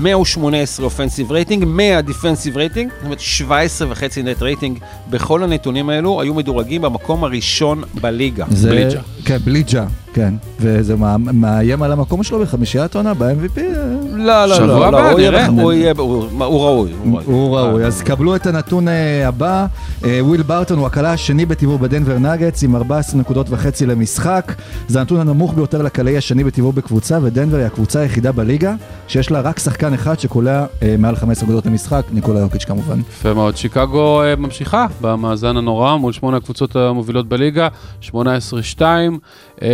118 offensive rating, 100 defensive rating, זאת אומרת 17 וחצי net rating. בכל הנתונים האלו היו מדורגים במקום הראשון בליגה. זה... בלי ג'ה. כן, בלי ג'ה, כן. וזה מא- מאיים על המקום שלו בחמישיית עונה, ב-MVP. לא, לא, שבוע לא, הבא, הוא יהיה- נראה. הוא ראוי. הוא ראוי, אז קבלו את הנתון אה, הבא, אה, וויל ברטון הוא הקלה השני בטבעו בדנבר נגטס עם 14 נקודות וחצי למשחק, זה הנתון הנמוך ביותר לקלעי השני בטבעו בקבוצה, ודנבר היא הקבוצה היחידה בליגה שיש לה רק שחקן אחד שקולע אה, מעל 15 נקודות למשחק, ניקולה יוקיץ' כמובן. יפה מאוד. שיקגו ממשיכה במאזן הנורא מול שמונה הקבוצות המובילות בליגה, 18-2. אה,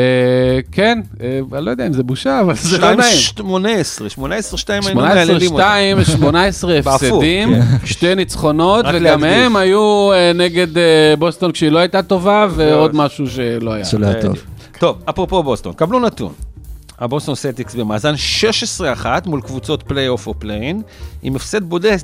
כן, אה, אני לא יודע אם זה בושה, אבל זה לא נעים. 18, 18, 2 היינו 18-2, מהללים אותם. 18 <laughs> בהפוך, הפסדים, שתי ניצחונות, וגם. הם היו אה, נגד בוסטון כשהיא לא הייתה טובה, ועוד משהו שלא היה. שלא היה טוב. טוב, אפרופו בוסטון, קבלו נתון. הבוסטון סלטיקס במאזן 16-1 מול קבוצות פלייאוף או פליי-אין, עם הפסד בודד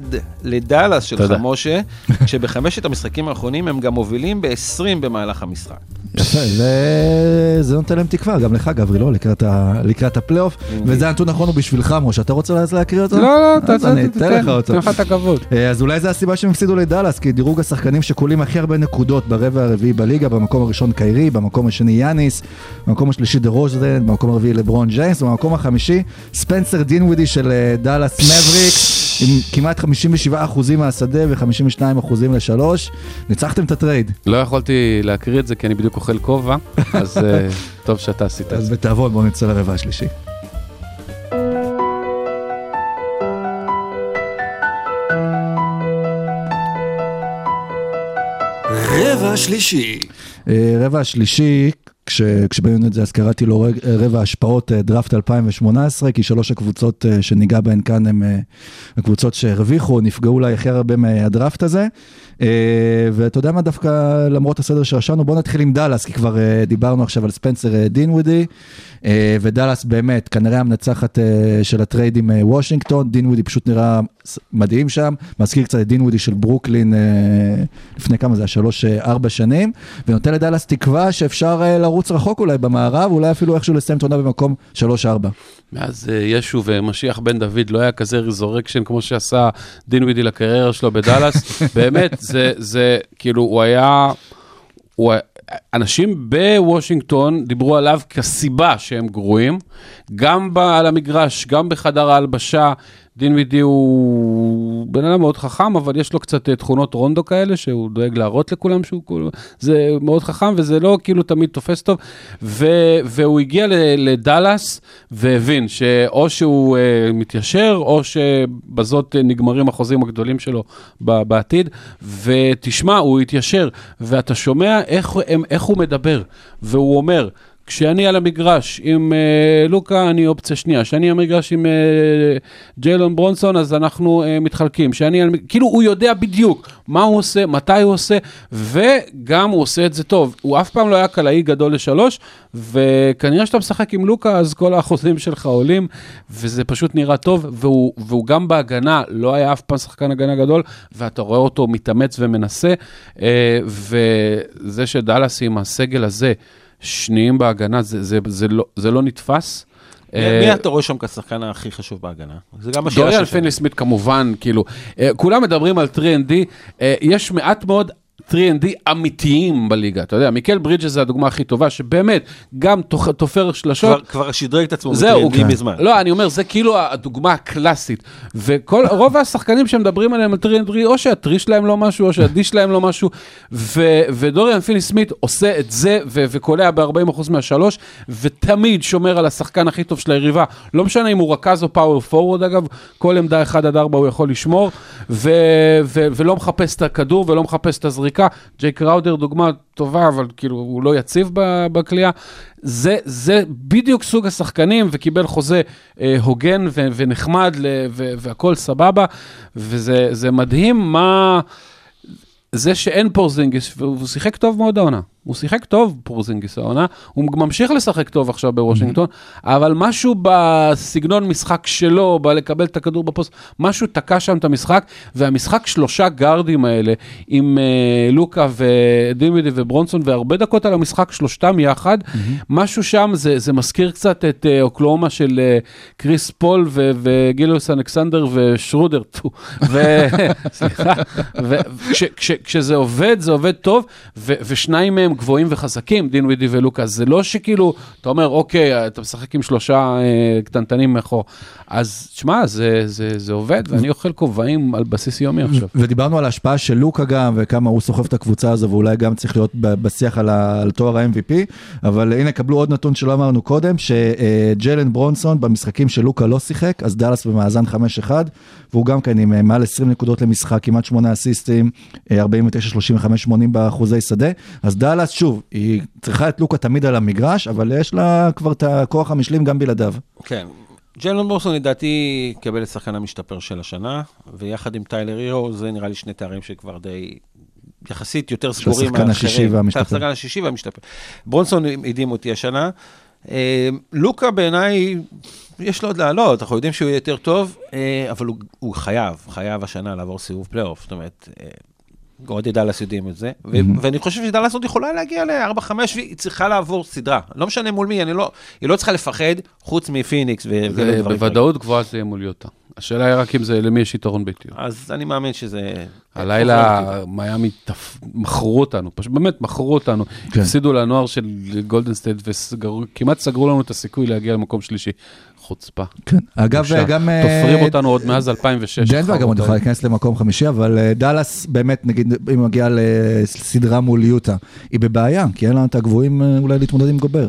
לדאלאס שלך, תודה. משה, <laughs> שבחמשת המשחקים האחרונים הם גם מובילים ב-20 במהלך המשחק. יפה, זה, זה נותן להם תקווה, גם לך גברי, לא? לקראת, ה... לקראת הפלייאוף, וזה הנתון נכון הוא בשבילך, משה, אתה רוצה להקריא אותו? לא, לא, אז אני אתן לך אותו. תן לך את הכבוד. אה, אז אולי זה הסיבה שהם הפסידו לדאלאס, כי דירוג השחקנים שקולעים הכי הרבה נקודות ברבע הרביעי בליגה, במקום הראשון קיירי, במקום השני יאניס, במקום השלישי דה רוזדן, במקום הרביעי לברון ג'יימס, במקום החמישי ספנסר דינווידי של אה, דאלאס מבריקס, עם כמעט 57% מהשדה ו-52% לשלוש. ניצחתם את הטרייד, לא יכולתי להקריא את זה כי אני בדיוק אוכל כובע, <laughs> אז אה, טוב שאתה עשית את אז זה. בתיאבון בואו נצא לרבע השלישי. רבע שלישי. אה, רבע השלישי, כש, כשבאנו את זה אז קראתי לו רבע השפעות אה, דראפט 2018, כי שלוש הקבוצות אה, שניגע בהן כאן הן אה, הקבוצות שהרוויחו, נפגעו אולי הכי הרבה מהדראפט הזה. אה, ואתה יודע מה דווקא, למרות הסדר שרשמנו, בוא נתחיל עם דאלאס, כי כבר אה, דיברנו עכשיו על ספנסר אה, דינווידי, אה, ודאלאס באמת, כנראה המנצחת של הטרייד עם וושינגטון, דינווידי פשוט נראה מדהים שם, מזכיר קצת את דינווידי של ברוקלין לפני כמה זה היה, שלוש, ארבע שנים, ונותן לדאלאס תקווה שאפשר לרוץ רחוק אולי במערב, אולי אפילו איכשהו לסיים את במקום שלוש-ארבע. מאז אה, ישו ומשיח בן דוד לא היה כזה resurrection כמו שעשה דינווידי לקריירה שלו בדאלאס. <laughs> באמת, זה, זה כאילו, הוא היה... הוא, אנשים בוושינגטון דיברו עליו כסיבה שהם גרועים, גם על המגרש, גם בחדר ההלבשה. דינווידי הוא בן אדם מאוד חכם, אבל יש לו קצת אה, תכונות רונדו כאלה, שהוא דואג להראות לכולם שהוא כאילו, זה מאוד חכם, וזה לא כאילו תמיד תופס טוב. ו, והוא הגיע לדאלאס והבין שאו שהוא אה, מתיישר, או שבזאת נגמרים החוזים הגדולים שלו ב, בעתיד. ותשמע, הוא התיישר, ואתה שומע איך, איך הוא מדבר, והוא אומר, כשאני על המגרש עם אה, לוקה, אני אופציה שנייה. כשאני על המגרש עם אה, ג'יילון ברונסון, אז אנחנו אה, מתחלקים. כשאני על... כאילו, הוא יודע בדיוק מה הוא עושה, מתי הוא עושה, וגם הוא עושה את זה טוב. הוא אף פעם לא היה קלעי גדול לשלוש, וכנראה שאתה משחק עם לוקה, אז כל האחוזים שלך עולים, וזה פשוט נראה טוב, והוא, והוא גם בהגנה, לא היה אף פעם שחקן הגנה גדול, ואתה רואה אותו מתאמץ ומנסה, אה, וזה שדאלאס עם הסגל הזה, שניים בהגנה, זה, זה, זה, לא, זה לא נתפס. אה, מי אתה רואה שם כשחקן הכי חשוב בהגנה? זה גם השאלה דוריאן שלך. פיני סמית כמובן, כאילו, אה, כולם מדברים על 3ND, אה, יש מעט מאוד 3&D אמיתיים בליגה. אתה יודע, מיקל ברידג'ס זה הדוגמה הכי טובה, שבאמת, גם תופ- תופר שלשות. כבר- כבר שדרג את עצמו זהו, ב-3&D מזמן. לא, אני אומר, זה כאילו הדוגמה הקלאסית. וכל, רוב השחקנים שמדברים עליהם על טרינדרי, או שה three שלהם לא משהו, או שה D שלהם לא משהו, ו, ודוריאן פיני סמית עושה את זה, ו, וקולע ב-40% מהשלוש, ותמיד שומר על השחקן הכי טוב של היריבה. לא משנה אם הוא רכז או power forward, אגב, כל עמדה 1 עד 4 הוא יכול לשמור, ו, ו, ולא מחפש את הכדור ולא מחפש את הזריקה. ג'יי קראודר, דוגמה טובה, אבל כאילו, הוא לא יציב בקליעה. זה, זה בדיוק סוג השחקנים, וקיבל חוזה אה, הוגן ו- ונחמד, ל- ו- והכל סבבה, וזה זה מדהים מה... זה שאין פורזינגיס, והוא שיחק טוב מאוד העונה. הוא שיחק טוב, פורזינגיס העונה, הוא ממשיך לשחק טוב עכשיו בוושינגטון, אבל משהו בסגנון משחק שלו, בלקבל את הכדור בפוסט, משהו תקע שם את המשחק, והמשחק שלושה גארדים האלה, עם uh, לוקה ודימידי וברונסון, והרבה דקות על המשחק, שלושתם יחד, משהו שם, זה, זה מזכיר קצת את uh, אוקלאומה של uh, קריס פול ו- וגילוס אלכסנדר ושרודר, ו- <laughs> סליחה, וכשזה עובד, זה עובד טוב, ו- ושניים מהם גבוהים וחזקים, דין ווידי ולוקה, זה לא שכאילו, אתה אומר, אוקיי, אתה משחק עם שלושה אה, קטנטנים מאחור, אז שמע, זה, זה, זה עובד, ואני אוכל כובעים על בסיס יומי עכשיו. ודיברנו על ההשפעה של לוקה גם, וכמה הוא סוחב את הקבוצה הזו, ואולי גם צריך להיות בשיח על, ה- על תואר ה-MVP, אבל הנה, קבלו עוד נתון שלא אמרנו קודם, שג'לן ברונסון במשחקים שלוקה לא שיחק, אז דאלאס במאזן 5-1, והוא גם כן עם אה, מעל 20 נקודות למשחק, כמעט 8 אסיסטים, אה, 49, 35, 80 באחוזי שדה, אז דאלאס, שוב, היא צריכה את לוקה תמיד על המגרש, אבל יש לה כבר את הכוח המשלים גם בלעדיו. כן. ג'יילן ברונסון לדעתי יקבל את שחקן המשתפר של השנה, ויחד עם טיילר הירו, זה נראה לי שני תארים שכבר די... יחסית יותר סגורים השחקן השישי והמשתפר. השחקן השישי והמשתפר. ברונסון הדהים אותי השנה. אה, לוקה בעיניי, יש לו עוד לעלות, אנחנו יודעים שהוא יהיה יותר טוב, אה, אבל הוא, הוא חייב, חייב השנה לעבור סיבוב פלייאוף. זאת אומרת, אוהדי דאלאס יודעים את זה, ו- ואני חושב שדאלאס עוד יכולה להגיע ל-4-5, והיא צריכה לעבור סדרה. לא משנה מול מי, אני לא, היא לא צריכה לפחד, חוץ מפיניקס ו-. בוודאות גבוהה זה יהיה מול יוטה. השאלה היא רק אם זה, למי יש יתרון ביתיות. אז אני מאמין שזה... הלילה מיאמי תפ- מכרו אותנו, פשוט באמת מכרו אותנו. כן. הפסידו לנוער של גולדן סטייט וכמעט סגרו לנו את הסיכוי להגיע למקום שלישי. חוצפה. כן. אגב, בושה. גם... אה, תופרים אותנו עוד מאז 2006. דנבר גם עוד יכולה להיכנס למקום חמישי, אבל אה, דאלאס באמת, נגיד, אם מגיעה לסדרה מול יוטה, היא בבעיה, כי אין לה את הגבוהים אה, אולי להתמודד עם גובר.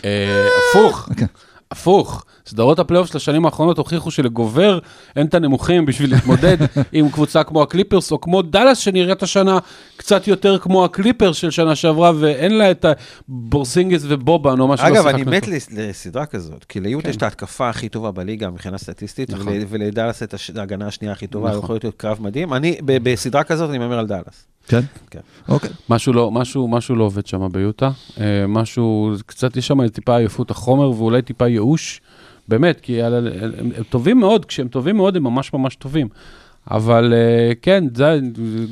הפוך, אוקיי. הפוך. סדרות הפלייאוף של השנים האחרונות הוכיחו שלגובר אין את הנמוכים בשביל להתמודד <laughs> עם קבוצה כמו הקליפרס, או כמו דאלאס שנראית השנה קצת יותר כמו הקליפרס של שנה שעברה, ואין לה את הפורזינגיס ובובן, או מה שלא אגב, אני מת לסדרה כזאת, כי ליוטה כן. יש את ההתקפה הכי טובה בליגה מבחינה סטטיסטית, נכון. ול- ולדאלאס את ההגנה השנייה הכי טובה, נכון. יכול להיות קרב מדהים. אני, בסדרה כזאת, אני מהמר על דאלאס. כן? כן. אוקיי. משהו לא, משהו, משהו לא עובד שם ביוטה, אה, משהו, קצת יש שם טיפה עייפות החומר ואולי טיפה ייאוש, באמת, כי על- הם, הם, הם טובים מאוד, כשהם טובים מאוד הם ממש ממש טובים. אבל אה, כן, זה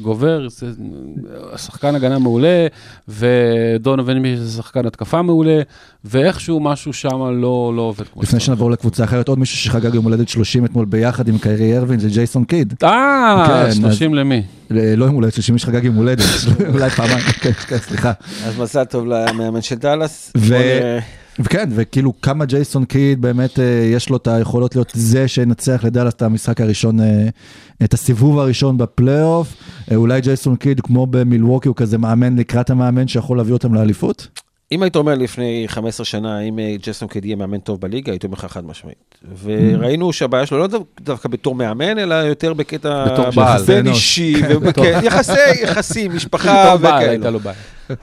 גובר, זה שחקן הגנה מעולה, ודונובין מיש זה שחקן התקפה מעולה, ואיכשהו משהו שם לא, לא עובד כמו לפני. שנעבור לקבוצה אחרת, עוד מישהו שחגג יום הולדת 30 אתמול ביחד עם קיירי ארווין, זה ג'ייסון קיד. אה, כן, 30 למי? אה, לא יום הולדת 30, מי שחגג יום הולדת, <laughs> אולי פעמיים, כן, כן, סליחה. אז מזל טוב למאמן של דאלאס. וכן, וכאילו כמה ג'ייסון קיד באמת אה, יש לו את היכולות להיות זה שינצח לדאלאס את המשחק הראשון, אה, את הסיבוב הראשון בפלייאוף. אה, אולי ג'ייסון קיד כמו במילווקי הוא כזה מאמן לקראת המאמן שיכול להביא אותם לאליפות? אם היית אומר לפני 15 שנה, אם ג'סון קד יהיה מאמן טוב בליגה, הייתי אומר לך חד משמעית. וראינו שהבעיה שלו לא דו- דווקא בתור מאמן, אלא יותר בקטע... בתור בעל. בין. אישי, יחסי, יחסים, <laughs> משפחה בתור בעל וכאלה.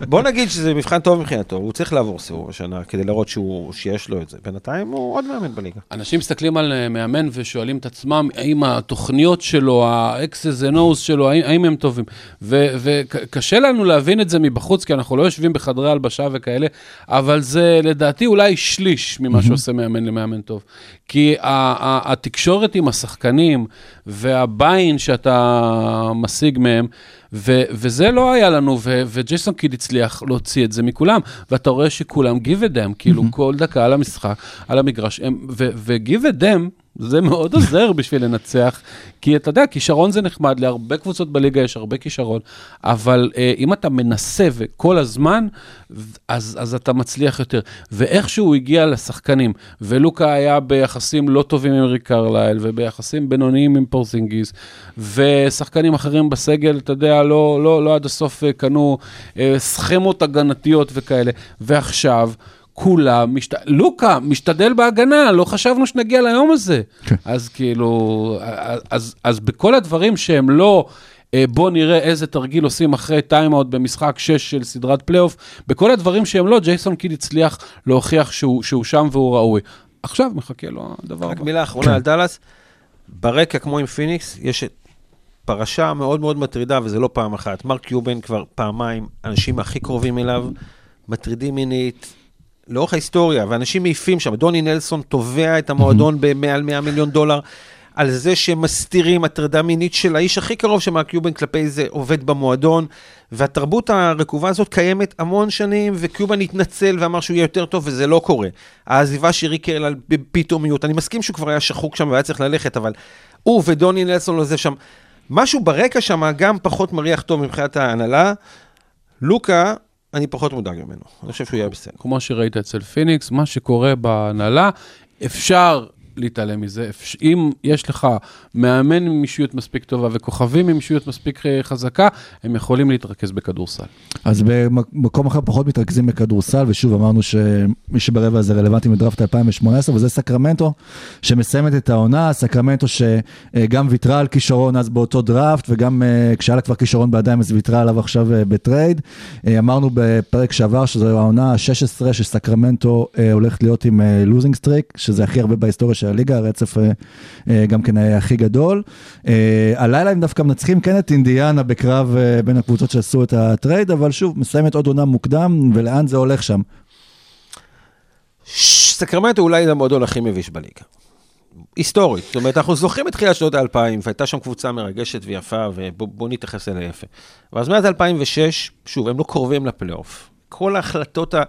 בוא נגיד שזה מבחן טוב מבחינתו, הוא צריך לעבור סיבוב השנה כדי להראות שהוא- שיש לו את זה. בינתיים הוא עוד מאמן בליגה. אנשים מסתכלים על אה, מאמן ושואלים את עצמם האם התוכניות שלו, ה-X's and O's שלו, האם, הם טובים. וקשה לנו להבין את זה מבחוץ, כי אנחנו לא יושבים בחדרי הלבשה וכאלה, אבל זה לדעתי אולי שליש ממה שעושה מאמן למאמן טוב. כי התקשורת עם השחקנים והביין שאתה משיג מהם, ו- וזה לא היה לנו, ו- וג'ייסון קיד הצליח להוציא את זה מכולם, ואתה רואה שכולם give a damn, כאילו כל דקה על המשחק, על המגרש, ו- ו-give a damn, זה מאוד עוזר בשביל לנצח, כי אתה יודע, כישרון זה נחמד, להרבה קבוצות בליגה יש הרבה כישרון, אבל אה, אם אתה מנסה וכל הזמן, אז, אז אתה מצליח יותר. ואיכשהו הוא הגיע לשחקנים, ולוקה היה ביחסים לא טובים עם ריק קרלייל, וביחסים בינוניים עם פורזינגיס, ושחקנים אחרים בסגל, אתה יודע, לא, לא, לא עד הסוף אה, קנו אה, סכמות הגנתיות וכאלה. ועכשיו, כולם, משת... לוקה, משתדל בהגנה, לא חשבנו שנגיע ליום הזה. כן. אז כאילו, אז, אז, אז בכל הדברים שהם לא, אה, בוא נראה איזה תרגיל עושים אחרי טיימאוט במשחק 6 של סדרת פלייאוף, בכל הדברים שהם לא, ג'ייסון קיד הצליח להוכיח שהוא, שהוא שם והוא ראוי. עכשיו מחכה לו הדבר רק הבא. מילה אחרונה על דאלאס, ברקע, כמו עם פיניקס, יש את פרשה מאוד מאוד מטרידה, וזה לא פעם אחת. מרק קיובן כבר פעמיים, אנשים הכי קרובים אליו, מטרידים מינית. לאורך ההיסטוריה, ואנשים מעיפים שם, דוני נלסון תובע את המועדון במעל 100 מיליון דולר, על זה שהם מסתירים הטרדה מינית של האיש הכי קרוב של מרק קיובן כלפי זה עובד במועדון, והתרבות הרקובה הזאת קיימת המון שנים, וקיובן התנצל ואמר שהוא יהיה יותר טוב, וזה לא קורה. העזיבה של ריק קרל בפתאומיות, אני מסכים שהוא כבר היה שחוק שם והיה צריך ללכת, אבל הוא ודוני נלסון לא זה שם. משהו ברקע שם גם פחות מריח טוב מבחינת ההנהלה. לוקה, אני פחות מודאג ממנו, אני חושב שהוא יהיה בסדר. כמו שראית אצל פיניקס, מה שקורה בהנהלה, אפשר להתעלם מזה. אם יש לך מאמן עם אישיות מספיק טובה וכוכבים עם אישיות מספיק אה, חזקה, הם יכולים להתרכז בכדורסל. אז במקום אחר פחות מתרכזים בכדורסל, ושוב אמרנו שמי שברבע הזה רלוונטי מדראפט 2018, וזה סקרמנטו, שמסיימת את העונה, סקרמנטו שגם ויתרה על כישרון אז באותו דראפט, וגם אה, כשהיה לה כבר כישרון בידיים אז ויתרה עליו עכשיו אה, בטרייד. אמרנו בפרק שעבר שזו העונה ה-16 שסקרמנטו הולכת להיות עם losing streak, שזה הכי הרבה בהיסטוריה של הליגה, הרצף אה, אה, גם כן היה הכי גדול. אה, הלילה הם דווקא מנצחים כן את אינדיאנה בקרב בין הקבוצות שעשו את הטרייד, אבל שוב, מסיימת עוד עונה מוקדם, ולאן זה הולך שם? סקרמנטו אולי המועדון הכי מביש בליגה. היסטורית. זאת אומרת, אנחנו זוכרים את תחילת שנות האלפיים, והייתה שם קבוצה מרגשת ויפה, ובואו נתייחס אליה יפה. ואז מאז 2006, שוב, הם לא קרובים לפלייאוף. כל ההחלטות ה...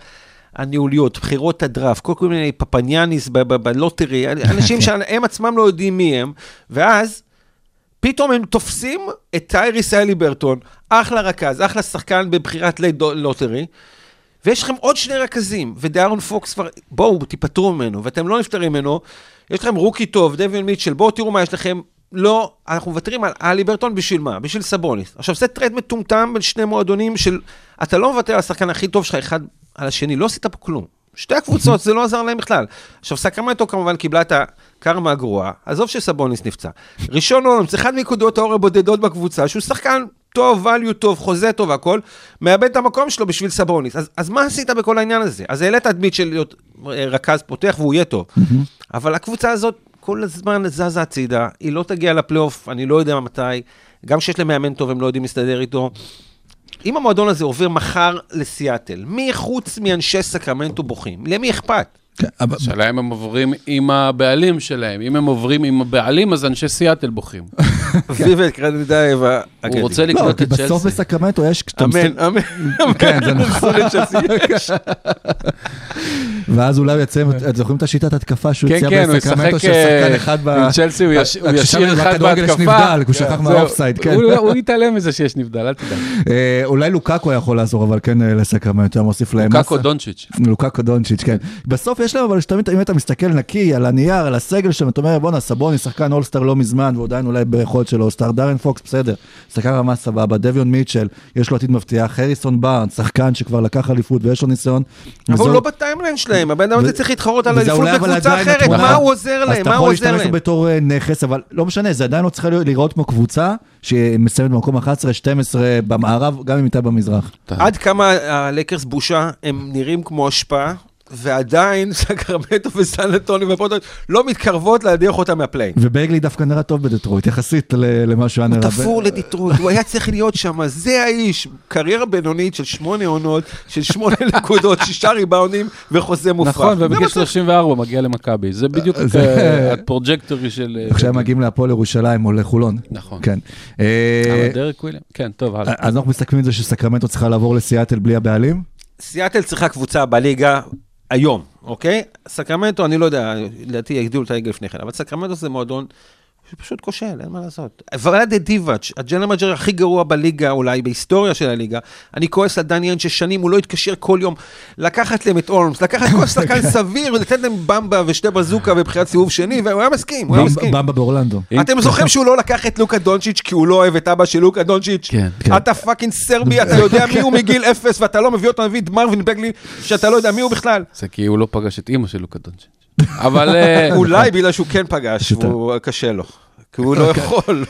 הניהוליות, בחירות הדראפט, כל מיני פפניאניס ב lottery, <laughs> אנשים שהם עצמם לא יודעים מי הם, ואז פתאום הם תופסים את טייריס הליברטון, אחלה רכז, אחלה שחקן בבחירת lottery, ויש לכם עוד שני רכזים, ודיארון פוקס כבר, בואו, תיפטרו ממנו, ואתם לא נפטרים ממנו, יש לכם rookie טוב, דייויון מיטשל, בואו תראו מה יש לכם. לא, אנחנו מוותרים על הליברטון בשביל מה? בשביל סבוניס. עכשיו, זה טרייד מטומטם בין שני מועדונים של... אתה לא מוותר על השחקן הכי טוב שלך אחד על השני, לא עשית פה כלום. שתי הקבוצות, זה לא עזר להם בכלל. עכשיו, סקרמנטו כמובן קיבלה את הקרמה הגרועה, עזוב שסבוניס נפצע. ראשון הולנדס, אחד מנקודות האור הבודדות בקבוצה, שהוא שחקן טוב, value טוב, חוזה טוב והכל, מאבד את המקום שלו בשביל סבוניס. אז, אז מה עשית בכל העניין הזה? אז העלית את מיטשל להיות אה, רכז פותח והוא יהיה טוב. אבל הקבוצה הזאת כל הזמן זזה הצידה, היא לא תגיע לפלייאוף, אני לא יודע מתי. גם כשיש להם מאמן טוב, הם לא יודעים להסתדר איתו. אם המועדון הזה עובר מחר לסיאטל, מי חוץ מאנשי סקרמנטו בוכים? למי אכפת? כן, אבל- השאלה אם הם עוברים עם הבעלים שלהם. אם הם עוברים עם הבעלים, אז אנשי סיאטל בוכים. <laughs> ויבט קרדידאי הוא רוצה לא, לקנות כי את בסוף צ'לסי. בסקרמנטו יש... אמן, אמן. כן, זה נכון. ואז אולי הוא יצא, אתם זוכרים את השיטת התקפה שהוא כן, הציע כן, בסקרמנטו של שחקן אה, אחד ב... עם צ'לסי, הוא יש- הוא כששם ישאיר אחד בהתקפה. הוא שכח זהו. מהאופסייד, כן. הוא- יתעלם מזה שיש נבדל, אל תדאג. אה, אולי לוקקו יכול לעזור, אבל כן אה, לסקרמנטו, מוסיף להם מסה. דונצ'יץ'. לוקקו דונצ'יץ', כן. בסוף יש להם, אבל שתמיד, אם אתה מסתכל נקי על הנייר, על הסגל שלהם, אתה אומר, בואנה, סבוניס שחקן אולסטאר לא מזמן, והוא עדיין אולי ביכולת של אולסטאר, דארן פוקס, בסדר, שחקן רמה סבבה, דביון מיטשל, יש לו עתיד מבטיח, הריסון בארנס, שחקן שכבר לקח אליפות ויש לו ניסיון. אבל וזו- הוא לא ב timeline שלהם, הבן אדם הזה צריך להתחרות על אליפות בקבוצה אחרת, התמונה- מה הוא עוזר אז להם? אתה מה יכול הוא עוזר להשתמש להם? בו בתור אה, נכס, אבל לא משנה, זה עדיין לא צריך להיראות כמו קבוצה שמסיימת במקום 11-12 במערב, גם אם הייתה במזרח. עד כמה הלקרס בושה, הם נראים כמו אשפה, ועדיין <laughs> סקרמנטו וסן אנטוניו ופורטלנד לא מתקרבות להדיח אותם מה play-in. ובאגלי דווקא נראה טוב בדטרויט, יחסית למה שהוא היה הוא נראה. תפור לדיטרויט, הוא היה צריך להיות שם, זה האיש. קריירה בינונית של שמונה עונות, של שמונה <laughs> נקודות, שישה ריבאונדים וחוזה מופרך. נכון, ובגיל מה צריך. 34 מגיע למכבי. זה בדיוק זה- אה, ה trajectory של... אה, עכשיו מגיעים להפועל ירושלים או לחולון. נכון. כן. אבל אה, דרק וויליאמס, כן, טוב, הלאה. אז אנחנו מסתכלים על זה שסקרמנטו צריכה לעבור לסיאטל בלי הבעלים? סיאטל צריכה קבוצה בליגה היום, אוקיי? סקרמנטו, אני לא יודע, לדעתי יגדילו את הרגל לפני כן, אבל סקרמנטו זה מועדון שפשוט כושל, אין מה לעשות. ולאדה דיבאץ', ה general manager הכי גרוע בליגה, אולי בהיסטוריה של הליגה, אני כועס על דני איינג' ששנים הוא לא התקשר כל יום לקחת להם את הולמס, לקחת כל שחקן סביר ולתת להם במבה ושתי בזוקה בבחירת סיבוב שני, והוא היה מסכים, הוא היה מסכים. במבה באורלנדו. אתם זוכרים שהוא לא לקח את לוקה דונצ'יץ' כי הוא לא אוהב את אבא של לוקה דונצ'יץ'? כן. כן. אתה fucking סרבי, אתה יודע מי הוא מגיל אפס, ואתה לא מביא אותו, מביא את מרווין באגלי, שאתה לא יודע מי הוא בכלל. זה כי הוא לא פגש את אימא של לוקה דונצ'יץ'. אבל... אה, אולי בגלל שהוא כן פגש, קשה לו. כי הוא לא יכול.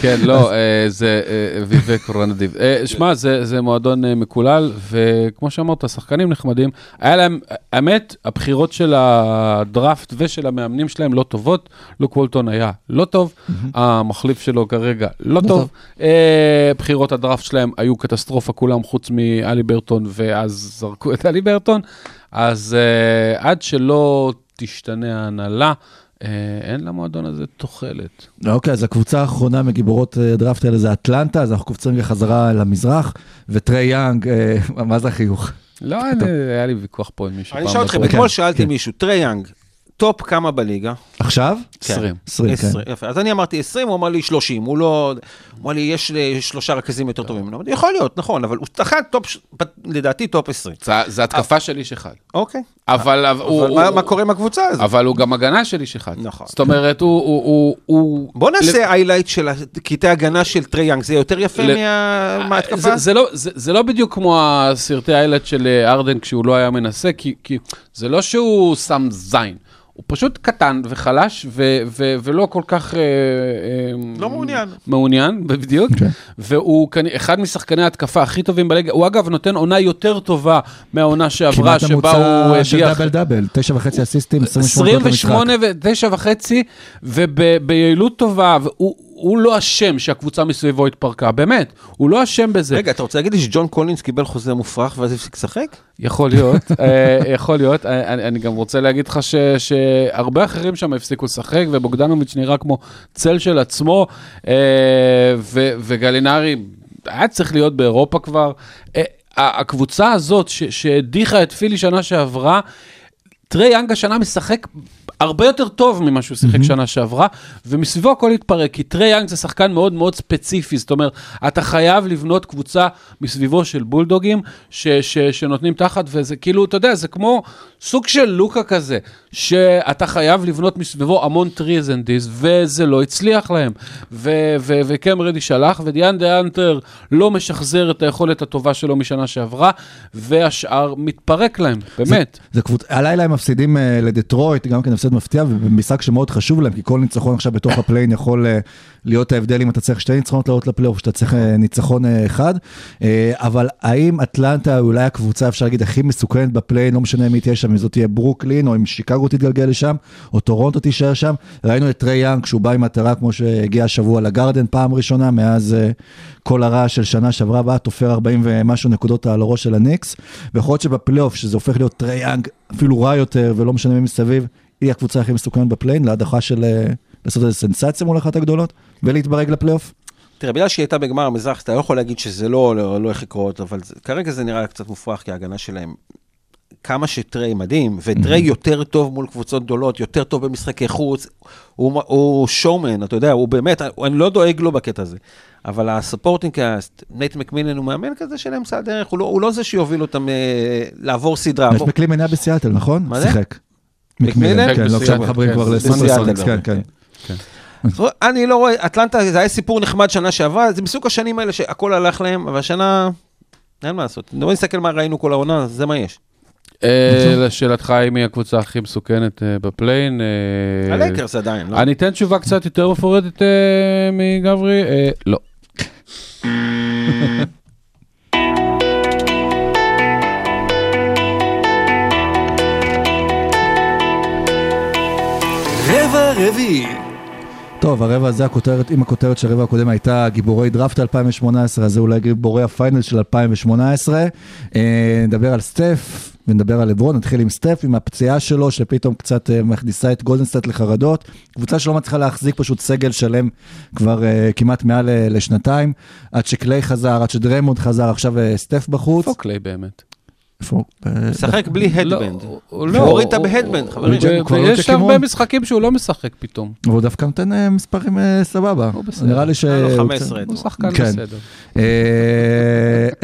כן, לא, אה, זה אה, ויווק רנדיבה. אה, שמע, זה זה מועדון אה, מקולל, וכמו שאמרת, שחקנים נחמדים. היה להם, האמת, הבחירות של הדראפט ושל המאמנים שלהם לא טובות. לוק וולטון היה לא טוב, המחליף שלו כרגע לא טוב. אה, בחירות הדראפט שלהם היו קטסטרופה כולם, חוץ מאלי ברטון, ואז זרקו את אלי ברטון. אז אה, עד שלא תשתנה ההנהלה, אה, אין למועדון הזה תוחלת. אוקיי, אז הקבוצה האחרונה מגיבורות אה, הדראפט האלה זה אטלנטה, אז אנחנו קופצים חזרה למזרח, וטרי יאנג, אה, <laughs> מה זה החיוך? לא, אני- היה לי ויכוח פה עם מישהו אני אשאל אתכם. אתמול שאלתי כן. מישהו, טרי יאנג, top כמה בליגה? עכשיו? עשרים. 20, כן. 20, יפה. אז אני אמרתי 20, הוא אמר לי 30, הוא לא... הוא אמר לי, יש שלושה רכזים יותר טובים ממנו. אמרתי, יכול להיות, נכון, אבל הוא אחד top, לדעתי top 20. זה- זה התקפה של איש אחד. אוקיי. אבל אבל הוא- מה- הוא- מה קורה עם הקבוצה הזאת? אבל הוא גם הגנה של איש אחד. נכון. זאת אומרת, הוא- הוא... הוא- הוא... בוא נעשה highlight של קטעי הגנה של טרי יאנג, זה יותר יפה ל- מה- מההתקפה? זה, זה, לא, זה, זה לא בדיוק כמו הסרטי האיילת של אה, ארדן כשהוא לא היה מנסה, כי, כי זה לא שהוא שם זין, הוא פשוט קטן וחלש ו, ו, ולא כל כך... אה, אה, לא מעוניין. מעוניין, בדיוק. והוא כנראה אחד משחקני ההתקפה הכי טובים בליגה. הוא אגב נותן עונה יותר טובה מהעונה שעברה, כמעט שבה הוא הממוצע של הדיח... דאבל דאבל, תשע וחצי אסיסטים, 28 דקות במשחק. 28 ו-9 וחצי, וביעילות טובה, והוא הוא לא אשם שהקבוצה מסביבו התפרקה, באמת, הוא לא אשם בזה. רגע, אתה רוצה להגיד לי שג'ון קולינס קיבל חוזה מופרך ואז הפסיק לשחק? יכול להיות, <laughs> אה, יכול להיות. אה, אני, אני גם רוצה להגיד לך ש, שהרבה אחרים שם הפסיקו לשחק, ובוגדנוביץ' נראה כמו צל של עצמו, אה, ו, וגלינרי היה צריך להיות באירופה כבר. הקבוצה הזאת שהדיחה את פילי שנה שעברה, טרי יאנג השנה משחק הרבה יותר טוב ממה שהוא שיחק mm-hmm. שנה שעברה, ומסביבו הכל התפרק, כי טרי יאנג זה שחקן מאוד מאוד ספציפי, זאת אומרת, אתה חייב לבנות קבוצה מסביבו של בולדוגים ש, ש, שנותנים תחת, וזה כאילו, אתה יודע, זה כמו סוג של לוקה כזה, שאתה חייב לבנות מסביבו המון threes and Ds, וזה לא הצליח להם. ו- ו- רדיש הלך, ודיאנדרה האנטר לא משחזר את היכולת הטובה שלו משנה שעברה, והשאר מתפרק להם, באמת. זה קבוצה, הלילה הם מפסידים אה, לדטרויט, גם כן הפסד מפתיע, ובמשחק שמאוד חשוב להם, כי כל ניצחון עכשיו בתוך ה play-in יכול אה, להיות ההבדל אם אתה צריך שתי ניצחונות לעלות לפלייאוף, שאתה צריך אה, ניצחון אה, אחד. אבל האם אטלנטה היא אולי הקבוצה, אפשר להגיד, הכי מסוכנת ב play-in, לא משנה מי תהיה שם, אם זאת תהיה ברוקלין, או אם שיקגו תתגלגל לשם, או טורונטו תישאר שם. ראינו את טרי יאנג, כשהוא בא עם מטרה, כמו שהגיע השבוע לגרדן פעם ראשונה, מאז כל הרעש של שנה שעברה, בא, תופר 40 ומשהו נקודות על הראש של הניקס. ויכול להיות שבפלייאוף, שזה הופך להיות טרי יאנג אפילו רע יותר, ולא משנה מי מסביב, היא הקבוצה הכי מסוכנת ב play-in, להדחה של אה, לעשות איזה סנסציה מול אחת הגדולות, ולהתברג לפלייאוף. תראה, בגלל שהיא הייתה בגמר המזרח, אתה לא יכול להגיד שזה לא, לא, לא יכול לקרות, אבל זה, כרגע זה נראה קצת מופרך, כי ההגנה שלהם, כמה שטריי מדהים, וטריי יותר טוב מול קבוצות גדולות, יותר טוב במשחקי חוץ, הוא, הוא showman, אתה יודע, הוא באמת, אני לא דואג לו בקטע הזה. אבל ה supporting cast, נייט מקמילן הוא מאמן כזה של אמצע הדרך, הוא לא, הוא לא זה שיוביל אותם אה, לעבור סדרה. בוא- מקמילן היה בסיאטל, נכון? מה זה? שיחק. מקמילן? כן, לא בסיאטל, מחברים כן, כבר זה לסון בסיאטל, סוניקס, כן, כן. כן. אני לא רואה, אטלנטה זה היה סיפור נחמד שנה שעברה, זה מסוג השנים האלה שהכל הלך להם, אבל השנה, אין מה לעשות. בוא נסתכל מה ראינו כל העונה, זה מה יש. אה, לשאלתך, האם היא הקבוצה הכי מסוכנת אה, ב play-in? אה, הלייקרס עדיין, לא? אני אתן תשובה קצת יותר מפורטת מגברי, לא. <laughs> רבע רביעי. טוב, הרבע הזה, הכותרת, אם הכותרת של הרבע הקודם הייתה גיבורי דראפט 2018, אז זה אולי גיבורי ה finals של 2018. אה, נדבר על סטף ונדבר על לברון, נתחיל עם סטף, עם הפציעה שלו, שפתאום קצת אה, מכניסה את גולדן סטייט לחרדות. קבוצה שלא מצליחה להחזיק פשוט סגל שלם כבר אה, כמעט מעל לשנתיים, עד שקליי חזר, עד שדריימונד חזר, עכשיו סטף בחוץ. איפה קליי באמת? איפה? משחק בלי לא, headband. הוא הוא לא, הוריד ב headband, הוא- חברים. לא ויש יוצא הרבה. משחקים שהוא לא משחק פתאום. והוא דווקא נותן אה, מספרים אה, סבבה. הוא בסדר. נראה לי ש... הוא 15 קצת- הוא שחקן כן. בסדר. אה,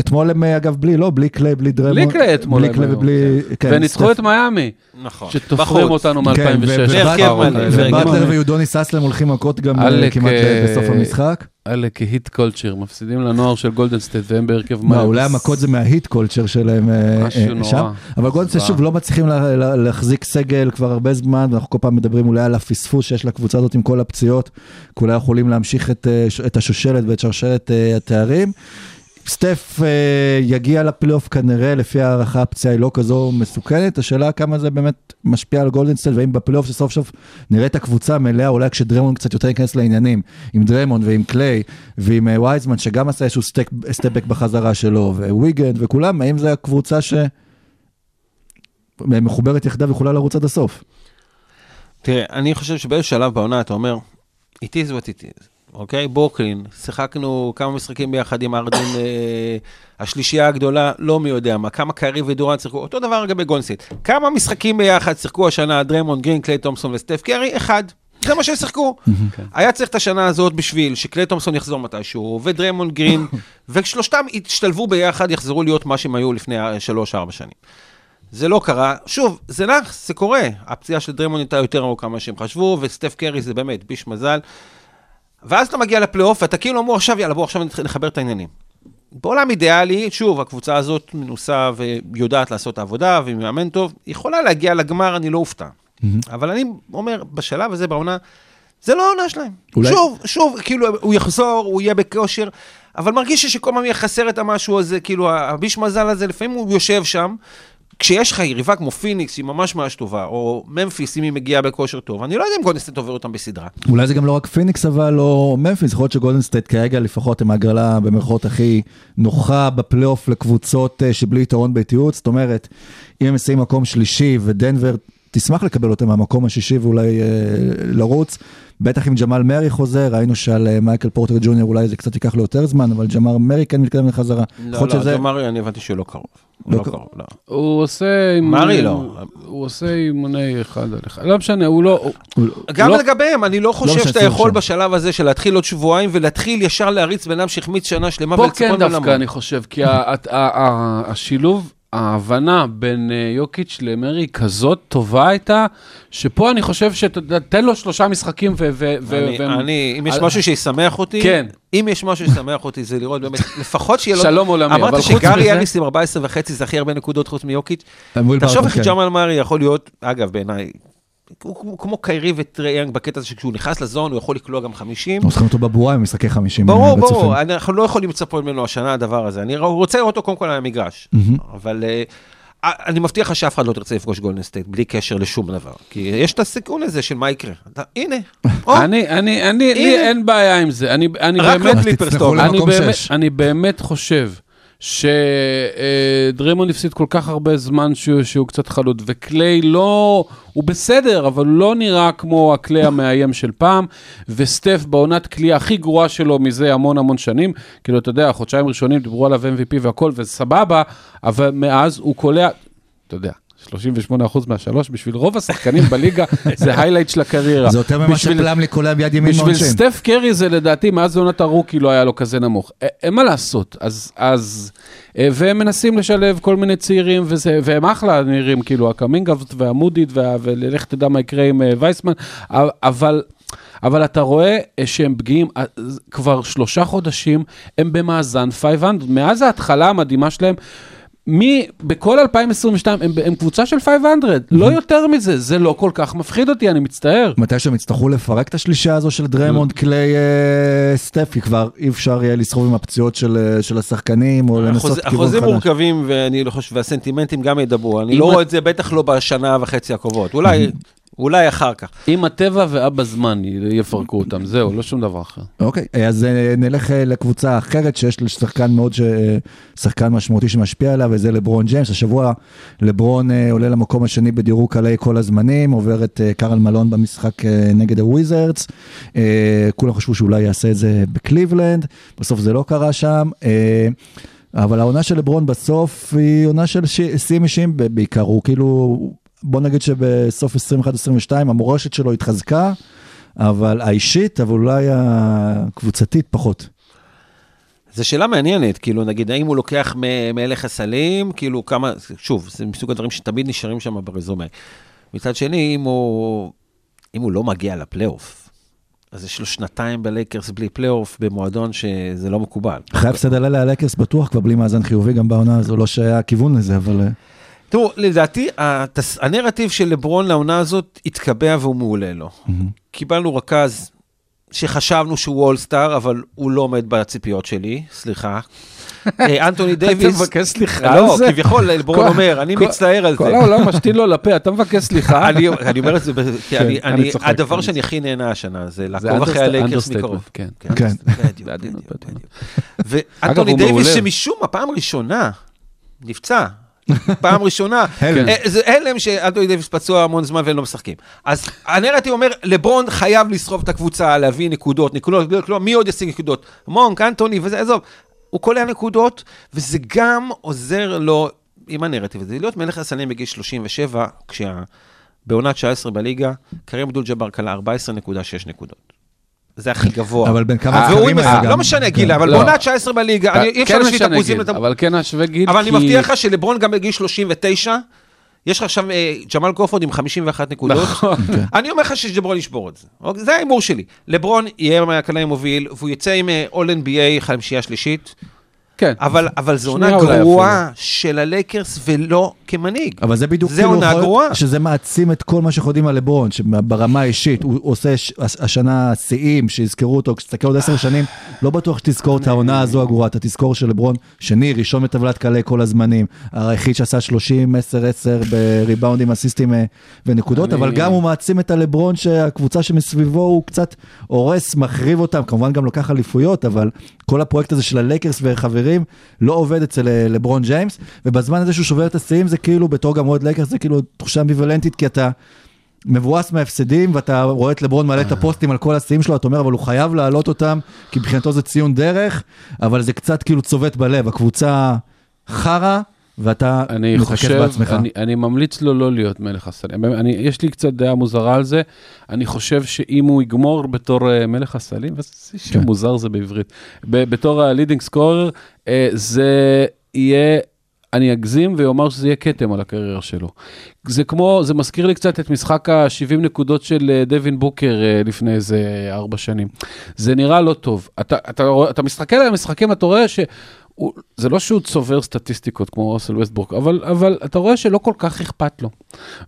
אתמול הם אה, אגב בלי, לא, בלי קליי, בלי דריימונד. בלי קליי אתמול בלי קליי ובלי... כן, וניצחו את מיאמי, נכון. שתופרים. אותנו כן, מ-2006. ו- בהרכב מלא, בהרכב ובטלר מלא. ויודוניס האסלם הולכים מכות גם אה, כמעט אה, בסוף המשחק. אלה ה Heat culture, מפסידים לנוער של גולדן סטייט והם בהרכב מה, אולי המכות זה מה Heat culture שלהם אה, אה, נורא. שם. אבל גולדן סטייט. שוב לא מצליחים לה- לה- להחזיק סגל כבר הרבה זמן, ואנחנו כל פעם מדברים אולי על הפספוס שיש לקבוצה הזאת עם כל הפציעות, כי אולי יכולים להמשיך את, אה, השושלת ואת שרשרת אה, התארים. סטף, אה, יגיע לפלייאוף כנראה, לפי הערכה הפציעה היא לא כזו מסוכנת, השאלה כמה זה באמת משפיע על גולדן סטייט, והאם בפלייאוף שסוף סוף נראה את הקבוצה מלאה, אולי כשדרמון קצת יותר ייכנס לעניינים, עם דרמון ועם קליי ועם אה, וייזמן, שגם עשה איזשהו step back בחזרה שלו, וויגינס וכולם, האם זו הקבוצה ש... מחוברת יחדיו ויכולה לרוץ עד הסוף. תראה, אני חושב שבאיזשהו שלב בעונה אתה אומר, it is what it is, אוקיי? ברוקלין, שיחקנו כמה משחקים ביחד עם הארדן, אה, השלישייה הגדולה, לא מי יודע מה, כמה קיירי ודורנט שיחקו, אותו דבר לגבי גולדן סטייט. כמה משחקים ביחד שיחקו השנה דרמון גרין, קליי תומפסון וסטף קרי? אחד. זה מה ששיחקו. היה צריך את השנה הזאת בשביל שקליי תומפסון יחזור מתישהו, ודרמון גרין, <laughs> ושלושתם ישתלבו ביחד, יחזרו להיות מה שהם היו לפני שלוש-ארבע שנים. זה לא קרה. שוב, זה נח, זה קורה. הפציעה של דרמון הייתה יותר ארוכה ממה שהם חשבו, וסטף קרי זה באמת ביש מזל. ואז אתה מגיע לפלייאוף, ואתה כאילו אמור עכשיו, יאללה, בוא עכשיו לחבר את העניינים. בעולם אידיאלי, שוב, הקבוצה הזאת מנוסה ויודעת לעשות את העבודה, והיא מאמן טוב, היא יכולה להגיע לגמר, אני לא אופתע. אבל אני אומר, בשלב הזה בעונה, זה לא העונה שלהם. אולי- שוב, שוב, כאילו, הוא יחזור, הוא יהיה בכושר, אבל מרגיש לי שכל פעם יהיה חסר את המשהו הזה, כאילו, הביש מזל הזה, לפעמים הוא יושב שם, כשיש לך יריבה כמו פיניקס, שהיא ממש ממש טובה, או ממפיס, אם היא מגיעה בכושר טוב, אני לא יודע אם גולדן סטייט עובר אותם בסדרה. אולי זה גם לא רק פיניקס אבל או ממפיס, יכול להיות שגולדן סטייט כרגע לפחות הם ההגרלה במרכאות הכי נוחה בפלייאוף לקבוצות אה, שבלי יתרון ביתיות, זאת אומרת, אם הם מסיימים מקום שלישי ודנבר תשמח לקבל אותם מהמקום השישי ואולי אה, לרוץ, בטח אם ג'מאל מרי חוזר, ראינו שעל אה, מייקל פורטר ג'וניור אולי זה קצת ייקח לו יותר זמן, אבל ג'מאל מרי כן מתקדם לחזרה. לא, לא, שזה- ג'מארי, אני הבנתי שהוא לא קרוב. לא לא קרוב. לא. הוא עושה אימוני... מרי לא. הוא עושה אימוני אחד על אחד. לא משנה, הוא לא... הוא- גם לא- לגביהם, אני לא חושב משנה, שאתה יכול שם. בשלב הזה של להתחיל עוד שבועיים ולהתחיל ישר להריץ בן אדם שהחמיץ שנה שלמה פה כן דווקא. אני חושב, כי ה- ה- ה- ה- השילוב, ההבנה בין אה, יוקיץ' למרי כזאת טובה הייתה, שפה אני חושב שתן לו שלושה משחקים ו... ו- אני- אם יש על- משהו שישמח אותי, כן. אם יש משהו שישמח אותי זה לראות באמת, לפחות שיהיה לו... שלום עולמי, אבל אמרת חוץ שגארי מזה- האריס עם 14 וחצי זה הכי הרבה נקודות חוץ מיוקיץ'. תחשוב איך. ג'מאל מארי יכול להיות, אגב בעיניי, הוא כמו קיירי וטרי יאנג בקטע הזה שכשהוא נכנס ל zone הוא יכול לקלוע גם 50. אנחנו צריכים אותו בבועה עם משחקי 50 ברור. ברור, אנחנו לא יכולים לצפות ממנו השנה הדבר הזה. אני רוצה לראות אותו קודם כל על המגרש, אבל אה, אני מבטיח לך שאף אחד לא תרצה לפגוש גולדן סטייט בלי קשר לשום דבר. כי יש את הסיכון הזה של מה יקרה. הנה, <laughs> אני, אני, אני, לי. אין בעיה עם זה. אני, אני רק באמת... לא קליפרס תצנחו טוב. למקום אני באמת, שש. אני באמת חושב שדרימון הפסיד כל כך הרבה זמן שהוא, שהוא קצת חלוד, וקליי לא, הוא בסדר, אבל הוא לא נראה כמו הקליי המאיים של פעם, וסטף בעונת כליאה הכי גרועה שלו מזה המון המון שנים, כאילו, אתה יודע, חודשיים ראשונים דיברו עליו MVP והכל, וסבבה, אבל מאז הוא קולע, אתה יודע. 38% מהשלוש, בשביל רוב השחקנים בליגה <laughs> זה highlight של הקריירה. זה יותר ממה בשביל- שפלמלי קולע ביד ימין בשביל מהעונשין. סטף קרי זה לדעתי, מאז עונת ה rookie לא היה לו כזה נמוך. א- אין מה לעשות, אז, אז, אה, והם מנסים לשלב כל מיני צעירים, וזה, והם אחלה נראים, כאילו, הקומינגה והמודי, וה- ולך תדע מה יקרה עם אה, וייזמן, אבל... אבל אתה רואה אה, שהם פגיעים, כבר שלושה חודשים הם במאזן 500, מאז ההתחלה המדהימה שלהם, מי, בכל 2022 הם, הם קבוצה של 500, לא יותר מזה, זה לא כל כך מפחיד אותי, אני מצטער. מתי שהם יצטרכו לפרק את השלישה הזו של דרמונד, קליי, אה, סטף, כי כבר אי אפשר יהיה לסחוב עם הפציעות של אה, של השחקנים, או לנסות כיוון החוזים חדש. מורכבים ואני לא חושב, והסנטימנטים גם ידברו. אני לא רואה את זה בטח לא בשנה וחצי הקרובות. אולי, אולי אחר כך. אם הטבע ואבא זמן יפרקו אותם, זהו, לא שום דבר אחר. אוקיי, אז אה, נלך אה, לקבוצה אחרת שיש לה שחקן מאוד, ש- שחקן משמעותי שמשפיע עליה, וזה לברון ג'יימס. השבוע לברון אה, עולה למקום השני בדירוג קלעי כל הזמנים, עובר את אה, קרל מלון במשחק אה, נגד הוויזרדס. אה, כולם חשבו שאולי יעשה את זה בקליבלנד, בסוף זה לא קרה שם. אה, אבל העונה של לברון בסוף היא עונה של ש- שיאים אישיים בעיקר, הוא כאילו, בוא נגיד שבסוף 21-22 המורשת שלו התחזקה, אבל האישית, אבל אולי הקבוצתית פחות. זו שאלה מעניינת, כאילו, נגיד, האם הוא לוקח מלך הסלים, כאילו, כמה, שוב, זה מסוג הדברים שתמיד נשארים שם ברזומה. מצד שני, אם הוא, אם הוא לא מגיע לפלייאוף, אז יש לו שנתיים בלייקרס בלי פלייאוף, במועדון שזה לא מקובל. אחרי הפסד הלילה הלייקרס בטוח כבר בלי מאזן חיובי גם בעונה הזו, לא שהיה כיוון לזה, אבל... תראו, לדעתי, התס... הנרטיב של לברון לעונה הזאת התקבע והוא מעולה לו. קיבלנו רכז שחשבנו שהוא אולסטאר, אבל הוא לא עומד בציפיות שלי, סליחה. <laughs> אה, אנטוני דייוויס... אתה מבקש סליחה על לא, זה? כביכול, לברון כל- אומר, אני כל- מצטער על כל זה. העולם משתין לו לפה, אתה מבקש סליחה? <laughs> אני אני אומר את זה, כי אני- אני אני- צוחק, הדבר אני שאני הכי נהנה השנה זה לעקוב אחרי הלייקרס understatement, מקרוב. כן. כן. בדיוק, בעדינות, <laughs> בדיוק. בדיוק. ואנטוני דייוויס. שמשום מה, פעם ראשונה, נפצע. פעם ראשונה, הלם. אה, זה הלם שאנטוני דייוויס פצוע המון זמן והם לא משחקים. אז הנרטיב אומר, לברון חייב לשרוף את הקבוצה, להביא נקודות, נקודות, כלומר, מי עוד ישיג נקודות? מונק, אנטוני וזה, עזוב. הוא קולע נקודות, וזה גם עוזר לו עם הנרטיב הזה, להיות מלך הסלים בגיל 37, כשה... בעונת 19 בליגה, קרים אבדול ג'אבר כלה 14.6 נקודות. זה הכי גבוה. אבל בין כמה זכרים עם- היה גם. לא משנה גיל, אבל לא. בעונה 19 בליגה, אני- אי אפשר כן להשוויט משנה אחוזים. אבל כן השווה גיל, אבל אני מבטיח לך שלברון גם בגיל 39, יש לך עכשיו אה, ג'מאל קרופורד עם 51 נקודות. נכון. <laughs> אני אומר לך שג'ברון ישבור את זה. אוקיי? זה ההימור שלי. לברון יהיה מהקלעי מוביל, והוא יצא עם אה, All NBA חמישייה שלישית, כן. אבל אבל זו עונה גרועה של הלייקרס ולא כמנהיג. אבל זה בדיוק זה כאילו עונה יכול להיות גרועה. שזה מעצים את כל מה שאנחנו יודעים על לברון, שברמה האישית, הוא עושה ש- השנה שיאים, שיזכרו אותו, כשתסתכל עוד עשר שנים, לא בטוח שתזכור את העונה הזו הגרועה, אתה תזכור שלברון שני, ראשון בטבלת קלעי כל הזמנים, היחיד שעשה 30, 10, 10 בריבאונדים, אסיסטים אה, ונקודות, אבל גם הוא מעצים את הלברון שהקבוצה שמסביבו הוא קצת הורס, מחריב אותם, כמובן גם לוקח אליפויות, אבל כל הפרויקט הזה של הלייקרס וחברים לא עובד אצל אה, לברון ג'יימס, ובזמן הזה שהוא שובר את השיאים זה כאילו, בתור גם אוהד לייקרס, זה כאילו תחושה אמביוולנטית, כי אתה מבואס מההפסדים, ואתה רואה את לברון מעלה את הפוסטים על כל השיאים שלו, אתה אומר, אבל הוא חייב להעלות אותם, כי מבחינתו זה ציון דרך, אבל זה קצת כאילו צובט בלב, הקבוצה חרא, ואתה מתרכז בעצמך. אני, אני ממליץ לו לא להיות מלך הסלים. אני, יש לי קצת דעה מוזרה על זה. אני חושב שאם הוא יגמור בתור uh, מלך הסלים, וזה שם כן. מוזר זה בעברית, ב, בתור הלידינג סקורר, uh, זה יהיה... אני אגזים ואומר שזה יהיה כתם על הקריירה שלו. זה כמו, זה מזכיר לי קצת את משחק ה-70 נקודות של אה, דווין בוקר אה, לפני איזה ארבע שנים. זה נראה לא טוב. אתה, אתה, אתה מסתכל על המשחקים, אתה רואה ש... הוא, זה לא שהוא צובר סטטיסטיקות כמו רוסל ווסטבורק, אבל, אבל אתה רואה שלא כל כך אכפת לו.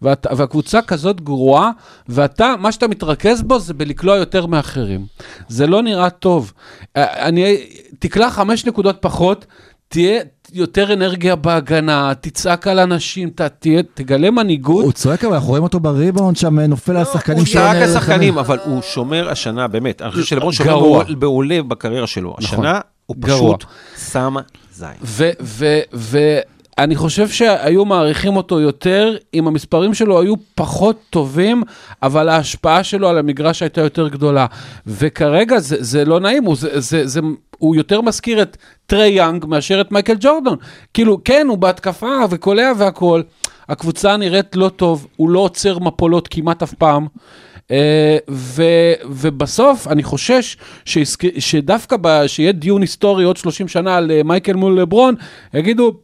ואת, והקבוצה כזאת גרועה, ואתה, מה שאתה מתרכז בו זה בלקלוע יותר מאחרים. זה לא נראה טוב. אה, אני, תקלע חמש נקודות פחות, תהיה יותר אנרגיה בהגנה, תצעק על אנשים, ת, תהיה, תגלה מנהיגות. הוא צועק, אבל אנחנו רואים אותו בריבאונד שם, נופל על השחקנים הוא שלו. צעק נערך השחקנים. אבל הוא שומר השנה, באמת. אני חושב שלברון שומר מעולה בקריירה שלו. השנה הוא גרוע. פשוט שם זין. ואני חושב שהיו מעריכים אותו יותר אם המספרים שלו היו פחות טובים, אבל ההשפעה שלו על המגרש הייתה יותר גדולה. וכרגע זה, זה לא נעים, הוא, זה, זה, זה, הוא יותר מזכיר את טרי יאנג מאשר את מייקל ג'ורדון. כאילו, כן, הוא בהתקפה וקולע והכול. הקבוצה נראית לא טוב, הוא לא עוצר מפולות כמעט אף פעם. אה, ו, ובסוף אני חושש שיסק, שדווקא ב, שיהיה דיון היסטורי עוד 30 שנה על אה, מייקל מול לברון, יגידו,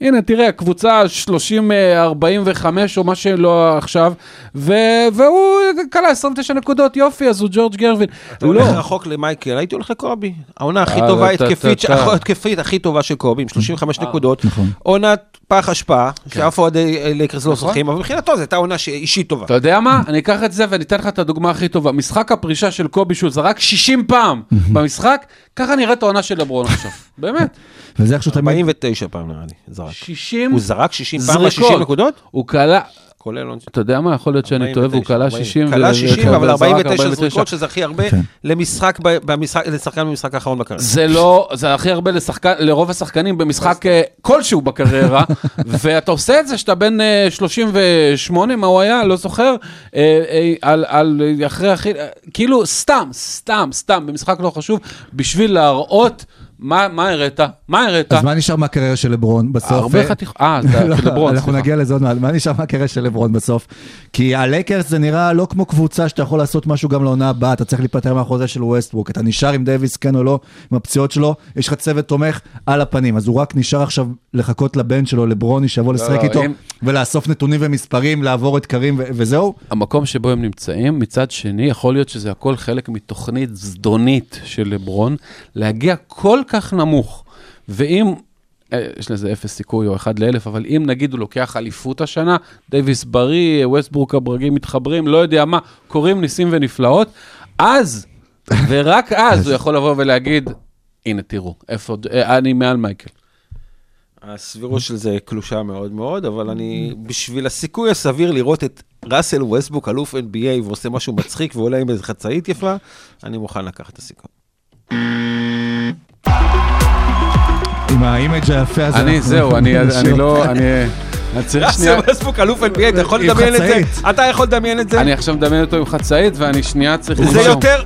הנה תראה, קבוצה 30-45 או מה שלא עכשיו, ו, והוא כלה 29 נקודות, יופי, אז הוא ג'ורג' גרווין. אתה הולך לא, רחוק למייקל, הייתי הולך לקובי. העונה הכי אה, טובה, אתה- התקפית, <laughs> התקפית הכי טובה של קובי, עם 35 נקודות. נכון. עונת פח אשפה, כן. שאף אוהדי לייקרס לא זוכרים, אבל מבחינתו זו הייתה עונה אישית טובה. אתה יודע מה? אני אקח את זה ואני אתן לך את הדוגמה הכי טובה. משחק הפרישה של קובי שהוא זרק 60 פעם במשחק, ככה נראית העונה של לברון עכשיו. באמת. <laughs> וזה איכשהו תמיד... 49 פעם נראה לי, זרק. 60 הוא זרק 60 פעם זריקות. ב-60 נקודות? הוא קלע, כולל. אתה יודע מה? יכול להיות שאני טועה, והוא קלע 60. קלע ו- 60, ו- אבל וזרק 49 זריקות, שזה הכי הרבה כן. למשחק, לשחקן במשחק האחרון בקריירה. זה לא, זה הכי הרבה לשחקן, לרוב השחקנים במשחק אה, כלשהו בקריירה, <laughs> ואתה עושה את זה שאתה בן אה, 38, מה הוא היה? לא זוכר, אה, אה, על, על אחרי הכי, אה, כאילו סתם, סתם, סתם, במשחק לא חשוב, בשביל להראות מה מה הראת? מה הראת? אז מה נשאר מהקריירה של לברון בסוף? הרבה חתיכות, אה, זה <laughs> לא, לברון, אנחנו. נגיע לזה עוד מעט, מה נשאר מהקריירה של לברון בסוף? כי הלייקרס זה נראה לא כמו קבוצה שאתה יכול לעשות משהו גם לעונה הבאה, אתה צריך להיפטר מהחוזה של ווסטבוק, אתה נשאר עם דייוויס כן או לא, עם הפציעות שלו, יש לך צוות תומך על הפנים, אז הוא רק נשאר עכשיו לחכות לבן שלו, לברוני, שיבוא לשחק לא, איתו, ולאסוף נתונים ומספרים, לעבור את קרים וזהו. המקום שבו הם נמצאים, מצד שני, יכול להיות שזה הכל חלק מתוכנית זדונית של לברון, להגיע כל כך נמוך, ואם, אה, יש לזה אפס סיכוי או אחד לאלף, אבל אם נגיד הוא לוקח אליפות השנה, דייוויס בריא, ווסטברוק הברגים מתחברים, לא יודע מה, קורים ניסים ונפלאות, אז, ורק <laughs> אז הוא יכול לבוא ולהגיד, הנה תראו, איפה, אה, אני מעל מייקל. הסבירות של זה קלושה מאוד מאוד, אבל אני, בשביל הסיכוי הסביר לראות את ראסל ווסטבוק, אלוף NBA, ועושה משהו מצחיק ועולה עם איזה חצאית יפה, אני מוכן לקחת את הסיכוי. עם ה image היפה הזה. אני, זהו, אני לא, צריך שנייה... ראסל ווסטבוק, אלוף NBA, אתה יכול לדמיין את זה? אתה יכול לדמיין את זה? אני עכשיו מדמיין אותו עם חצאית, ואני שנייה צריך... זה. יותר,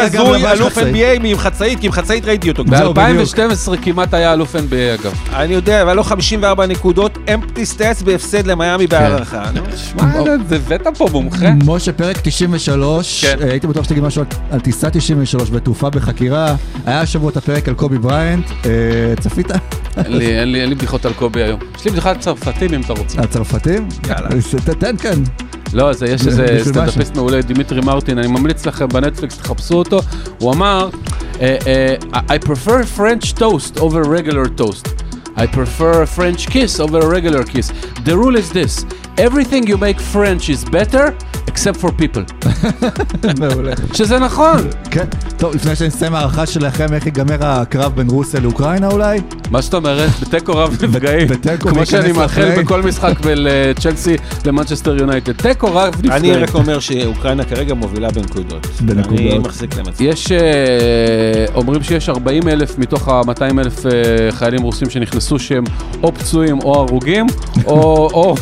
הזוי אלוף. NBA מעם חצאית, כי עם חצאית ראיתי אותו. זהו, בדיוק. ב-2012 כמעט היה אלוף NBA אגב. אני יודע, אבל לא 54 נקודות, אמפטי סטאצ בהפסד למיאמי בהערכה. נו. מה, זה הבאת פה מומחה? משה, פרק 93, כן. אה, הייתי בטוח שתגיד משהו על- טיסה 93 בתעופה בחקירה. היה השבוע את הפרק על קובי בריינט, אה, צפית? אין לי- בדיחות על קובי היום. יש לי בדיחה על צרפתים אם אתה רוצה. הצרפתים? יאללה. אז תתן כאן. לא, זה יש איזה משהו. סטנדאפיסט מעולה, דימיטרי מרטין, אני ממליץ לכם בנטפליקס, תחפשו אותו. הוא אמר, אה, אה, I prefer French toast over regular toast. I prefer a French kiss over a regular kiss. The rule is this, everything you make French is better, except for people. <laughs> מעולה. שזה נכון. כן. טוב, לפני שנסיים הערכה שלכם, איך ייגמר הקרב בין רוסיה לאוקראינה אולי? מה זאת אומרת? בתיקו רב נפגעים. בתיקו כמו שאני מאחל. בכל משחק בין אה, צ'לסי למנצ'סטר יונייטד. תיקו רב אני נפגעים. רק אומר שאוקראינה כרגע מובילה בנקודות. בנקודות. אני מחזיק להם את זה. יש, אה, אומרים שיש 40 אלף מתוך ה-200 אלף אה, חיילים רוסים שנכנסו שהם או פצועים או הרוגים, או, או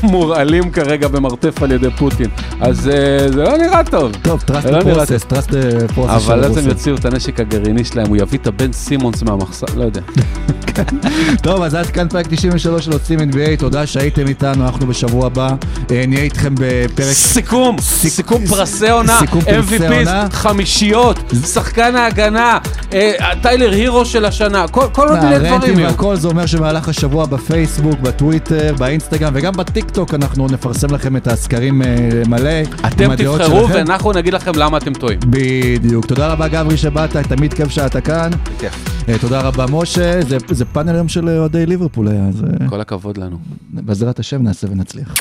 מורעלים כרגע במרתף על ידי פוטין. אז אה, זה לא נראה טוב. טוב, trust זה לא נראה process, trust process אבל של אז הם. יוציאו את הנשק הגרעיני שלהם, הוא יביא את הבן סימונס מהמחסן, לא יודע. <laughs> טוב, אז עד כאן פרק 93 של עושים NBA, תודה שהייתם איתנו, אנחנו בשבוע הבא אה, נהיה איתכם בפרק... סיכום, סיכום פרסי עונה. MVP, חמישיות, שחקן ההגנה, אה, טיילר הירו של השנה, כל עוד מיני דברים. והכל זה אומר שמהלך השבוע בפייסבוק, בטוויטר, באינסטגרם וגם בטיקטוק אנחנו נפרסם לכם את הסקרים אה, מלא. אתם תבחרו. ואנחנו נגיד לכם למה אתם טועים. בדיוק. תודה רבה גברי שבאת, תמיד כיף שאתה כאן. בכיף. אה, תודה רבה משה, זה, פאנל היום של אוהדי ליברפול היה, אה, כל הכבוד לנו. בעזרת השם נעשה ונצליח.